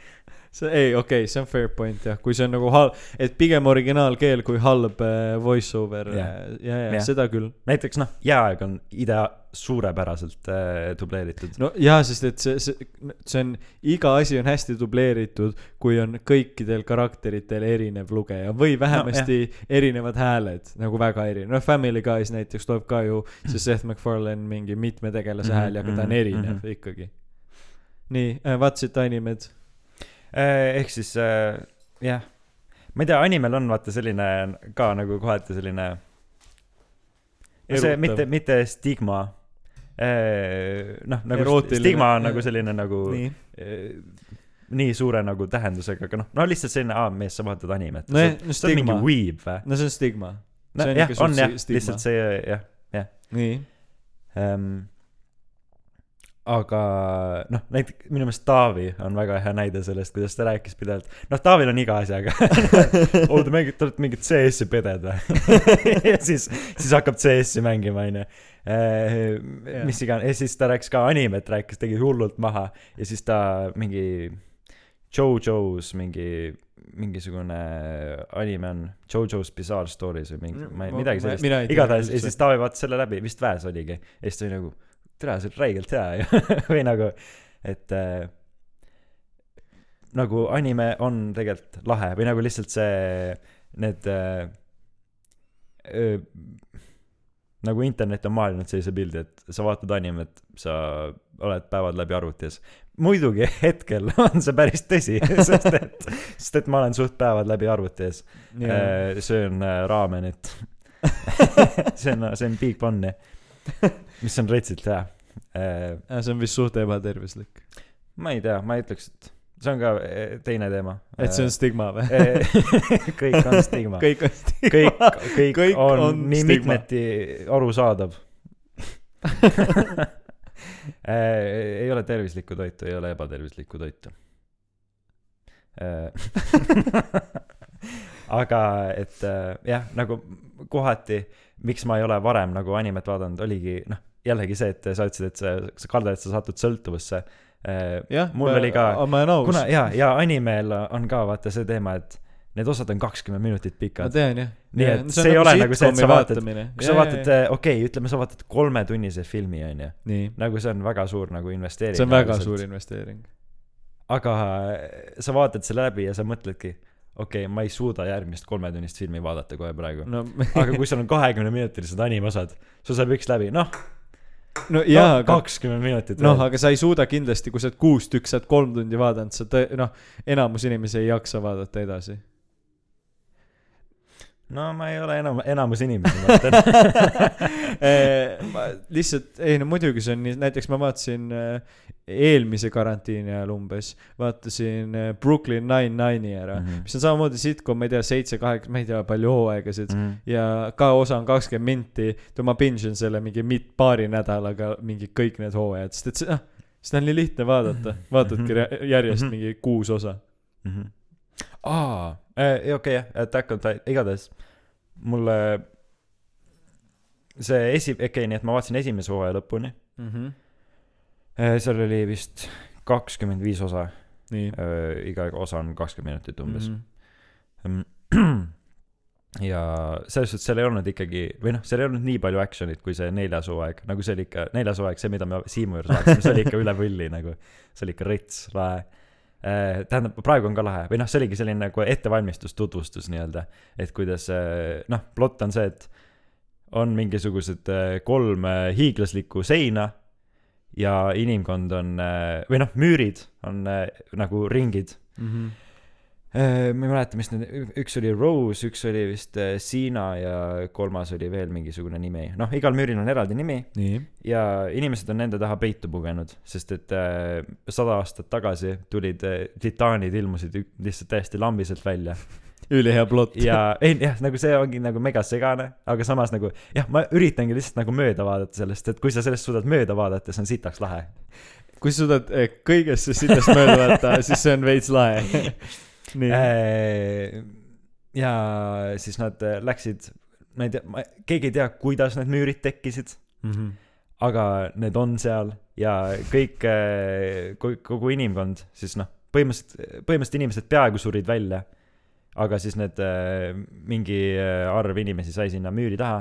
see, ei, okei okay,, see on fair point jah, kui see on nagu hal-, et pigem originaalkeel kui halb äh, voice over yeah., ja, ja Jah. yeah. seda küll. näiteks noh, Jääaeg on idea suurepäraselt äh, dubleeritud. no jaa, sest et see, see, see on, iga asi on hästi dubleeritud, kui on kõikidel karakteritel erinev lugeja või vähemasti no, erinevad hääled nagu väga erinev, noh Family Guy's näiteks tuleb ka ju see Seth MacFarlane mingi mitme tegelase Mhm, hääl ja ka ta on mhm, erinev mhm. ikkagi. nii äh,, vaatasite animed? Äh, ehk siis äh, jah, ma ei tea, animel on vaata selline ka nagu kohati selline, see mitte, mitte stigma. noh, nagu Erootiline, stigma on jah. nagu selline nagu nii, nii suure nagu tähendusega, aga noh, no lihtsalt selline, aa mees, sa vaatad animet. Nojah, no see on mingi stigma. weeb või? no see on stigma. no see on jah jah, lihtsalt see jah nii, ähm,. Aga noh, näiteks minu meelest Taavi on väga hea näide sellest, kuidas ta rääkis pidevalt, noh, Taavil on iga asjaga. oo, te mängite, te olete mingit CS-i peded või? ja siis, siis hakkab CS-i mängima, onju. mis iganes, ja siis ta rääkis ka animet, rääkis, tegi hullult maha ja siis ta mingi JoJo's mingi mingisugune anime on JoJo's Bizarre Stories või mingi, ma ei, midagi sellist. igatahes, ja siis Taavi vaatas selle läbi, vist Väes oligi. ja siis ta oli nagu, tere, see on räigelt hea ju. või nagu, et äh, nagu anime on tegelikult lahe või nagu lihtsalt see, need äh, öö, nagu internet on maalinud sellise pildi, et sa vaatad animet, sa oled päevad läbi arvutis. muidugi hetkel on see päris tõsi, sest et, sest et ma olen suht päevad läbi arvuti ees. söön äh, raamenit. see on, see on Big Bunny, mis on retsilt hea. see on vist suht ebatervislik. ma ei tea, ma ei ütleks, et see on ka eh, teine teema. et see on stigma või? kõik on stigma. kõik on stigma. kõik, kõik, kõik on, on nii stigma. mitmeti arusaadav ei ole tervislikku toitu, ei ole ebatervislikku toitu. Aga et äh, jah, nagu kohati, miks ma ei ole varem nagu animet vaadanud, oligi noh, jällegi see, et sa ütlesid, et sa, sa kardad, et sa satud sõltuvusse. jah, mul oli ka, ma olen aus. kuna ja, ja animel on ka vaata see teema, et need osad on kakskümmend minutit ma pikad. tean jah. Nii et see ei ole nagu see, et sa vaatad- kui sa vaatad, okei okay,, ütleme, sa vaatad kolmetunnise filmi, onju. nii, nagu see on väga suur nagu investeering. see on väga suur. investeering. aga sa vaatad selle läbi ja sa mõtledki, okei okay,, ma ei suuda järgmist kolmetunnist filmi vaadata kohe praegu. no, aga kui sul on kahekümneminutilised animosad, sul saab üks läbi, noh, no jaa, no, aga kakskümmend minutit. noh, aga sa ei suuda kindlasti, kui sa oled kuus tükki, sa oled kolm tundi vaadanud, sa tõ-, noh, enamus inimesi ei jaksa vaadata edasi. No ma ei ole enam, enamus inimesi, ma ma lihtsalt, ei no muidugi see on nii, näiteks ma vaatasin äh, eelmise karantiini ajal umbes, vaatasin äh, Brooklyn Nine-Nine'i ära mm, Mhm. -hmm. mis on samamoodi sitcom, ma ei tea, seitse-kaheksa, ma ei tea, palju hooaegasid mm. Mhm. -hmm. ja ka osa on kakskümmend minti, ma binge in selle mingi mit-, paari nädalaga mingi kõik need hooajad, sest et see, noh, seda on nii lihtne vaadata, vaatadki re- järjest Mhm. mingi kuus osa. aa, okei jah, Attack on Titan, igatahes mulle see esi-, okei okay,, nii et ma vaatasin esimese hooaja lõpuni. Mhm. seal oli vist kakskümmend viis osa, nii. iga osa on kakskümmend minutit umbes mm. ja selles suhtes seal ei olnud ikkagi, või noh, seal ei olnud nii palju action'it kui see neljas hooaeg, nagu see oli ikka, neljas hooaeg, see, mida me Siimu juures vaatasime, see oli ikka üle võlli nagu, see oli ikka rets, lahe. tähendab, praegu on ka lahe. Või noh, see oligi selline nagu ettevalmistus, tutvustus nii-öelda, et kuidas eh, noh, plott on see, et on mingisugused eh, kolm hiiglaslikku seina ja inimkond on, või noh, müürid on nagu ringid. Mhm. Äh, ma ei mäleta, mis need, üks oli Rose, üks oli vist äh, Siina ja kolmas oli veel mingisugune nimi. noh, igal müüril on eraldi nimi ja inimesed on nende taha peitu pugenud, sest et äh, sada aastat tagasi tulid äh, titaanid ilmusid lihtsalt täiesti lambiselt välja ülihea plott. ja ei jah, nagu see ongi nagu mega segane, aga samas nagu jah, ma üritangi lihtsalt nagu mööda vaadata sellest, et kui sa sellest suudad mööda vaadata, see on sitaks lahe. kui sa suudad eh, kõigest sitast mööda vaadata, siis see on veits lahe. Äh, ja siis nad äh, läksid, ma ei tea, keegi ei tea, kuidas need müürid tekkisid, Mhm. aga need on seal ja kõik, kogu inimkond siis noh, põhimõtteliselt, põhimõtteliselt inimesed peaaegu surid välja. aga siis need, mingi äh, arv inimesi sai sinna müüri taha.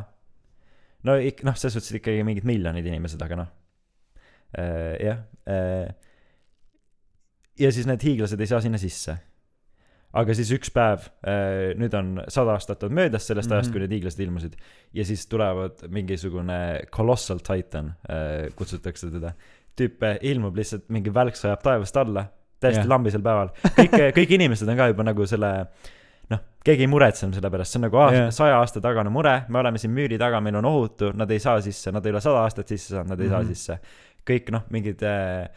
no ikka, noh, selles suhtes ikkagi mingid miljonid inimesed, aga noh, jah. ja siis need hiiglased ei saa sinna sisse aga siis üks päev, nüüd on sada aastat on möödas sellest ajast, Mhm. kui need hiiglased ilmusid ja siis tulevad mingisugune colossal titan, kutsutakse teda. tüüp äh, ilmub lihtsalt, mingi välk sajab taevast alla, täiesti yeah. lambisel päeval. kõik, kõik inimesed on ka juba nagu selle, noh, keegi ei muretsenud selle pärast, see on nagu aasta Jah. yeah., saja aasta tagane mure, me oleme siin müüri taga, meil on ohutu, nad ei saa sisse, nad ei ole sada aastat sisse saanud, nad ei mm Mhm. -hmm. saa sisse. kõik noh, mingid äh,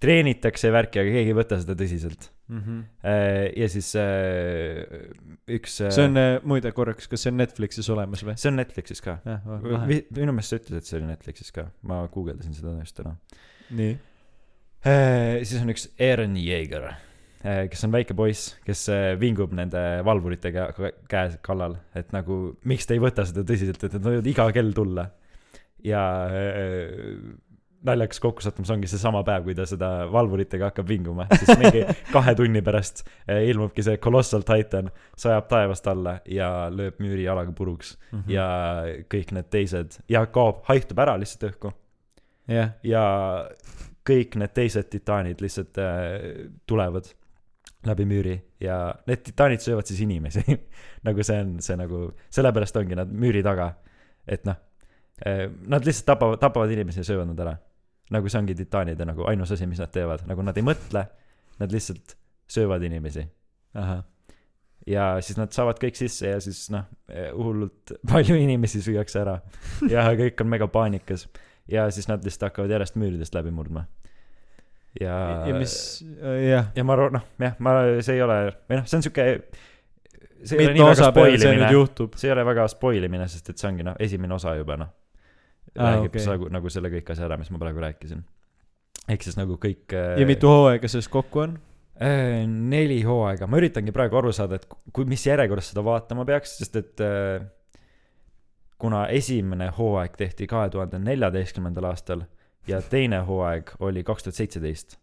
treenitakse värki, aga keegi ei võta seda tõsiselt. Mhm. ja siis äh, üks see on eh, muide korraks, kas see on Netflixis olemas või? see on Netflixis ka. lahe. minu meelest sa ütlesid, et see oli Netflixis ka, ma guugeldasin seda just täna. nii. siis on üks Aaron Yeager, kes on väike poiss, kes äh, vingub nende valvuritega ka- käe kallal, et nagu miks te ei võta seda tõsiselt, et nad võivad iga kell tulla. ja äh, naljakas kokkusattumus ongi seesama päev, kui ta seda valvuritega hakkab vinguma, siis mingi kahe tunni pärast äh, ilmubki see Colossal Titan, sajab taevast alla ja lööb müüri jalaga puruks. Mhm. ja kõik need teised. Ja kaob, haihtub ära lihtsalt õhku. Jah, ja kõik need teised titaanid lihtsalt äh, tulevad läbi müüri. Ja need titaanid söövad siis inimesi. Nagu see on see nagu sellepärast ongi nad müüri taga. Et noh äh, nad lihtsalt tapavad tapavad inimesi ja söövad nad ära nagu see ongi titaanide nagu ainus asi mis nad teevad. Nagu nad ei mõtle nad lihtsalt söövad inimesi. Ja siis nad saavad kõik sisse ja siis noh, hullult palju inimesi süüakse ära. Ja kõik on mega paanikas. Ja siis nad lihtsalt hakkavad järjest müüridest läbi murdma. ja, ja mis, jah, ja ma arvan, noh, jah, ma, see ei ole, või noh, see on sihuke, see ei ole nii väga osa peale see ei ole väga spoilimine, sest et see ongi noh, esimene osa juba noh, Aa, räägib okay. nagu selle kõik asja ära, mis ma praegu rääkisin. ehk siis nagu kõik ja mitu hooaega sellest kokku on? Äh, neli hooaega, ma üritangi praegu aru saada, et kui, mis järjekorras seda vaatama peaks, sest et äh, kuna esimene hooaeg tehti kahe tuhande neljateistkümnendal aastal ja teine hooaeg oli kaks tuhat seitseteist,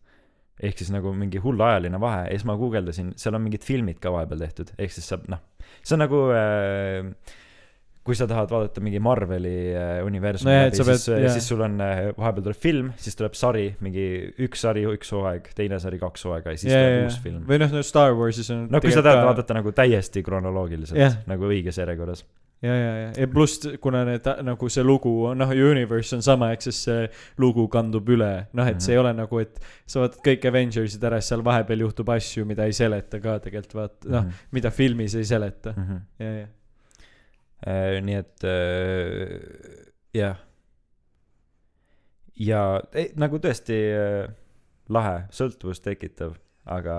ehk siis nagu mingi hull ajaline vahe ja siis ma guugeldasin, seal on mingid filmid ka vahepeal tehtud, ehk siis saab noh, see on nagu äh, kui sa tahad vaadata mingi Marveli äh, universumi no, läbi, siis jah. siis sul on äh, vahepeal tuleb film, siis tuleb sari, mingi üks sari, üks hooaeg, teine sari, kaks hooaega ja siis ja, tuleb ja uus, film. või noh, no Star Warsis on no kui sa tahad vaadata nagu täiesti kronoloogiliselt Jah. nagu õiges järjekorras. ja, ja, ja, ja pluss kuna need nagu see lugu on noh, universe on sama, ehk siis see lugu kandub üle, noh, et see ei ole nagu, et sa vaatad kõik Avengersid ära, siis seal vahepeal juhtub asju, mida ei seleta ka tegelikult vaata, noh, mida filmis ei seleta, Mhm. ja, ja. Nii et äh, jah. ja ei, nagu tõesti äh, lahe, sõltuvust tekitav, aga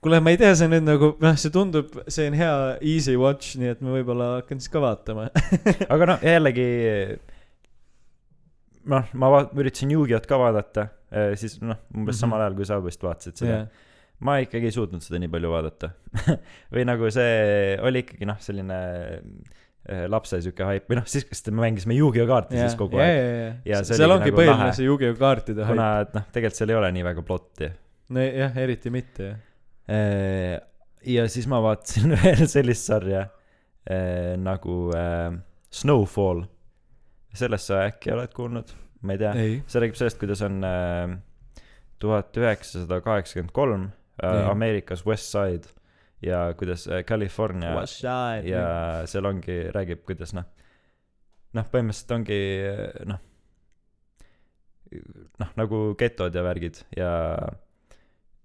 kuule, ma ei tea, see nüüd nagu, noh, see tundub, see on hea easy watch, nii et ma võib-olla hakkan siis ka vaatama. aga noh, jällegi noh, ma va- üritasin Yu-Gi-Oh't ka vaadata, siis noh, umbes Mhm. samal ajal, kui sa vist vaatasid seda jah, ma ikkagi ei suutnud seda nii palju vaadata või nagu see oli ikkagi noh, selline äh, lapse sihuke haip või noh, siis, sest me mängisime Yu-Gi-Oh kaarte siis kogu ja, aeg. ja, Ja ja, seal ongi nagu põhiline lahe. see Yu-Gi-Oh kaartide kuna haip. et noh, tegelikult seal ei ole nii väga plotti. nojah, eriti mitte jah. ja siis ma vaatasin veel sellist sarja eh, nagu eh, Snowfall. sellest sa äkki oled kuulnud? ma ei tea. see räägib sellest, kuidas on tuhat üheksasada kaheksakümmend kolm. Ameerikas West Side ja kuidas äh, California ja ja seal ongi, räägib, kuidas noh, noh, põhimõtteliselt ongi noh, noh, nagu getod ja värgid ja,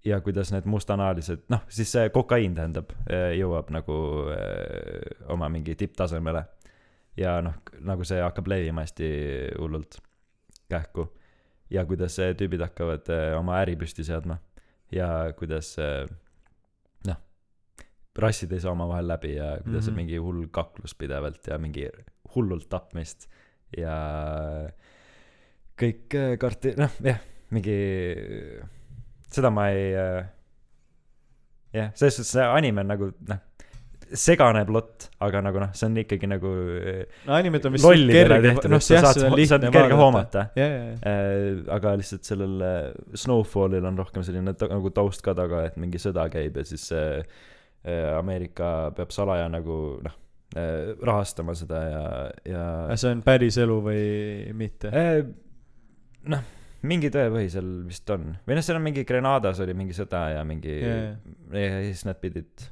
ja kuidas need mustanahalised noh siis see kokaiin tähendab jõuab nagu öö, oma mingi tipptasemele. Ja noh nagu see hakkab levima hästi hullult kähku. Ja kuidas äh, tüübid hakkavad äh, oma äri püsti seadma. Ja kuidas äh, noh rassid ei saa omavahel läbi ja kuidas mm -hmm. on mingi hull kaklus pidevalt ja mingi hullult tapmist ja kõik äh, karti- noh jah mingi seda ma ei äh, jah selles suhtes see anime on nagu noh segane plott aga nagu noh see on ikkagi nagu äh, no animed on vist kerge noh sa jah saad on lihtne kerge hoomata. Aga lihtsalt sellel Snowfallil on rohkem selline ta, nagu taust ka taga, et mingi sõda käib ja siis see äh, Ameerika peab salaja nagu noh äh, rahastama seda ja, ja see on päris elu või mitte äh, noh, mingi tõepõhi seal vist on või noh, seal on mingi Grenadas oli mingi sõda ja mingi Jaa. ja siis nad pidid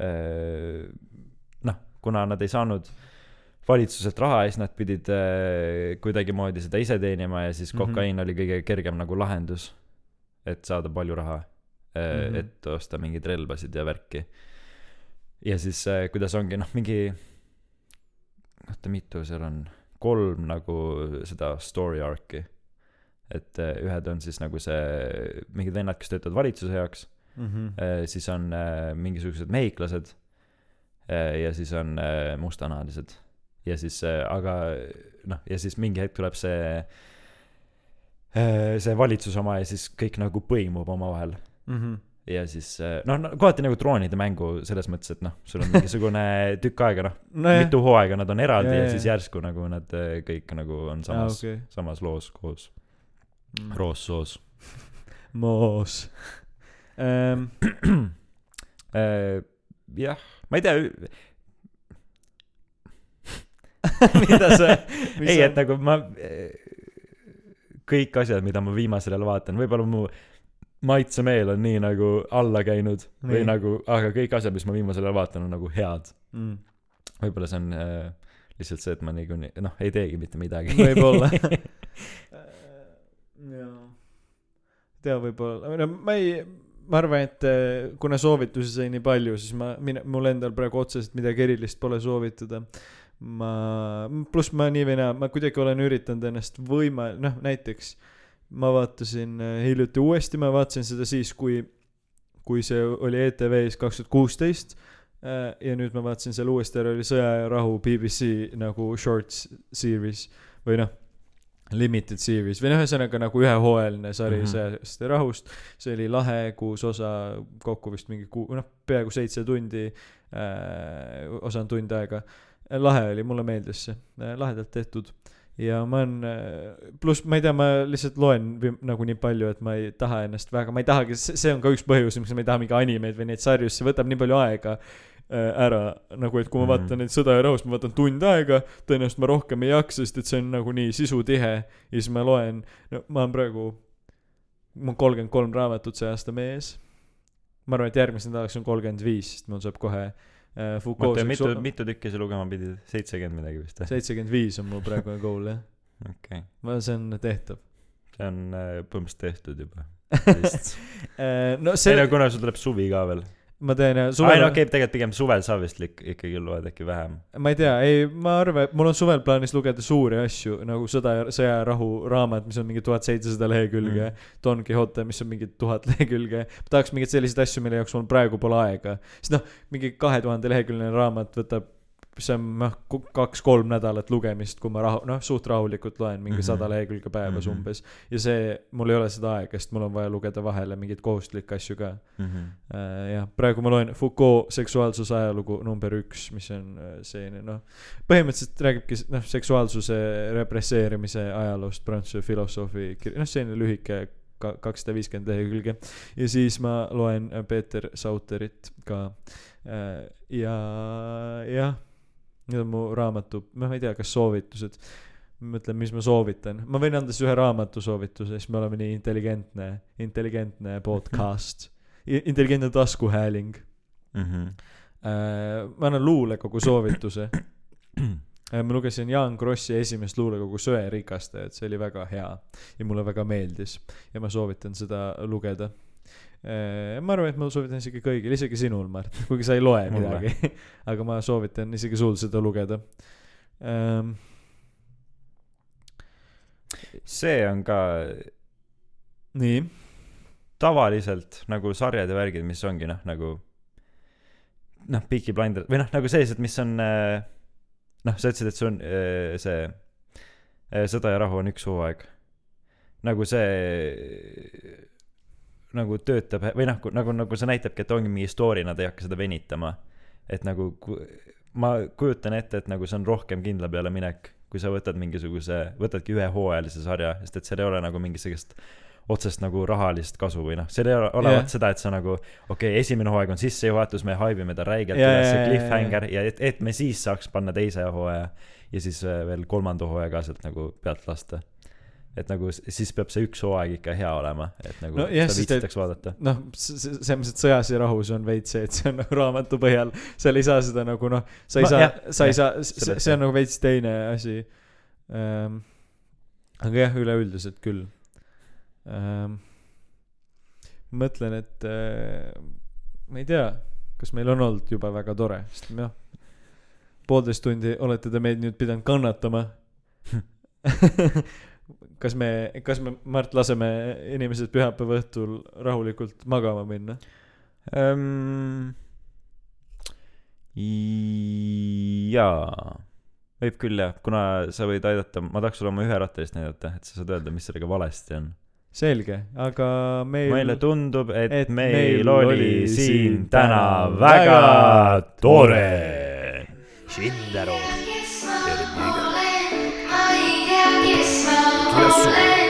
äh, noh, kuna nad ei saanud valitsuselt raha ja siis nad pidid äh, kuidagimoodi seda ise teenima ja siis Mhm. kokaiin oli kõige kergem nagu lahendus et saada palju raha äh, Mhm. et osta mingeid relvasid ja värki. Ja siis äh, kuidas ongi noh mingi oota mitu seal on kolm nagu seda story arc'i. Et äh, ühed on siis nagu see mingid vennad kes töötavad valitsuse heaks Mhm. Äh, siis on mingisugused mehhiklased. Ja siis on mustanahalised ja siis aga noh ja siis mingi hetk tuleb see see valitsuse oma ja siis kõik nagu põimub omavahel Mhm. ja siis äh, noh no, kohati nagu troonide mängu selles mõttes et noh sul on mingisugune tükk aega noh nojah mitu hooaega nad on eraldi Jaa, ja, jaa, siis järsku nagu nad äh, kõik nagu on samas okei. samas loos koos. Mm. roossoos moos. Ähm, Äh, jah ma ei tea mida sa ei et nagu ma kõik asjad mida ma viimasel ajal vaatan võib-olla mu maitsemeel on nii nagu alla käinud või Nii. nagu aga kõik asjad mis ma viimasel ajal vaatan on nagu head. Mm. võib-olla see on äh, lihtsalt see et ma niikuinii noh ei teegi mitte midagi. Võib-olla. Jaa. Tea võib-olla. No ma ei ma arvan et eh, kuna soovitusi sai nii palju siis ma mine mul endal praegu otseselt midagi erilist pole soovitada. Ma pluss ma nii või naa ma kuidagi olen üritanud ennast võima- noh näiteks ma vaatasin eh, hiljuti uuesti ma vaatasin seda siis kui kui see oli ETV-s kaks tuhat kuusteist ja nüüd ma vaatasin selle uuesti ära oli Sõja ja rahu BBC nagu shorts series või noh limited series või noh ühesõnaga nagu ühehooajaline sari mm. -hmm. sõjast ja rahust see oli lahe kuus osa kokku vist mingi kuu noh peaaegu seitse tundi äh, osa on tund aega lahe oli mulle meeldis see äh, lahedalt tehtud ja ma olen pluss ma ei tea ma lihtsalt loen nagu nii palju et ma ei taha ennast väga ma ei tahagi see on ka üks põhjus miks ma ei taha mingeid animeid või neid sarju see võtab nii palju aega äh, ära. Nagu et kui ma Mhm. vaatan neid Sõda ja rahus ma vaatan tund aega tõenäoliselt ma rohkem ei jaksa sest et see on nagu nii sisutihe. Ja siis ma loen no ma olen praegu mul on kolmkümmend kolm raamatut see aasta mees. Ma arvan et järgmiseks nädalaks on kolmkümmend viis sest mul saab kohe äh, Foucault oota mitu seksu- mitu tükki sa lugema pidid seitsekümmend midagi vist või seitsekümmend viis on mul praegune goal jah. Okei. Okay. ma see on tehtav. See on äh, põhimõtteliselt tehtud juba. Vist. Äh, no ei see no kuna sul tuleb suvi ka veel ma teen suvel no okei okay, tegelikult pigem suvel sa vist ikkagi loed äkki vähem. Ma ei tea ei ma arvan et mul on suvel plaanis lugeda suuri asju nagu sõda ja sõja ja rahu raamat mis on mingi tuhat seitsesada lehekülge Mm. Don Quixote mis on mingi tuhat lehekülge. Tahaks mingeid selliseid asju mille jaoks mul praegu pole aega. Sest noh mingi kahe tuhande leheküljeline raamat võtab see on noh kaks-kolm nädalat lugemist kui ma rahu- noh suht rahulikult loen mingi Mhm. sada lehekülge päevas Mhm. umbes ja see mul ei ole seda aega sest mul on vaja lugeda vahele mingeid kohustuslikke asju ka mm -hmm. Äh, jah, praegu ma loen Foucault seksuaalsuse ajalugu number üks, mis on äh, selline noh, põhimõtteliselt räägibki noh, seksuaalsuse represseerimise ajaloost prantsuse filosoofi kir-, noh, selline lühike ka- kakssada viiskümmend lehekülge. ja siis ma loen äh, Peeter Sauterit ka äh, ja jah, need on mu raamatu, noh, ma ei tea, kas soovitused ma mõtlen, mis ma soovitan, ma võin anda siis ühe raamatu soovituse, siis me oleme nii intelligentne, intelligentne podcast, intelligentne taskuhääling. Mm -hmm. ma annan luulekogu soovituse. ma lugesin Jaan Krossi esimest luulekogu Söerikastajad, see oli väga hea ja mulle väga meeldis ja ma soovitan seda lugeda. Ma arvan, et ma soovitan isegi kõigile, isegi sinul, Mart, kuigi sa ei loe Mulle. midagi. aga ma soovitan isegi sul seda lugeda ähm,. see on ka nii, tavaliselt nagu sarjad ja värgid, mis ongi noh, nagu noh, Peaky Blinders või noh, nagu sellised, mis on äh, noh, sa ütlesid, et see on äh, see äh, Sõda ja rahu on üks hooaeg. nagu see nagu töötab või noh, nagu, nagu see näitabki, et ongi mingi story, nad ei hakka seda venitama. et nagu ma kujutan ette, et nagu see on rohkem kindla peale minek, kui sa võtad mingisuguse, võtadki ühehooajalise sarja, sest et seal ei ole nagu mingisugust otsest nagu rahalist kasu või noh, seal ei ole olevat Jah. seda, et sa nagu okei okay,, esimene hooaeg on sissejuhatus, me haibime ta räigelt Jaa, üles, jaa, see jaa, cliffhanger ja et, et me siis saaks panna teise hooaja ja siis äh, veel kolmanda hooaja ka sealt nagu pealt lasta. Et nagu siis peab see üks hooaeg ikka hea olema, et nagu No no, jah, seda viitsitakse vaadata. noh, selles mõttes, et Sõjas ja rahus on veits see, et see on nagu raamatu põhjal, seal ei saa seda nagu noh, sa ei Ma- saa sa ei jah, saa, see see on nagu veits teine asi ähm,. aga jah, üleüldiselt küll ähm,. mõtlen, et äh, ma ei tea, kas meil on olnud juba väga tore, sest noh, poolteist tundi olete te meid nüüd pidanud kannatama kas me, kas me, Mart, laseme inimesed pühapäeva õhtul rahulikult magama minna? ähm,. jaa, võib küll jah, kuna sa võid aidata, ma tahaks sulle oma üherattalist näidata, et sa saad öelda, mis sellega valesti on. selge, aga meil meile tundub, et, et meil, meil oli oli siin täna väga tore. Shindaru. 好美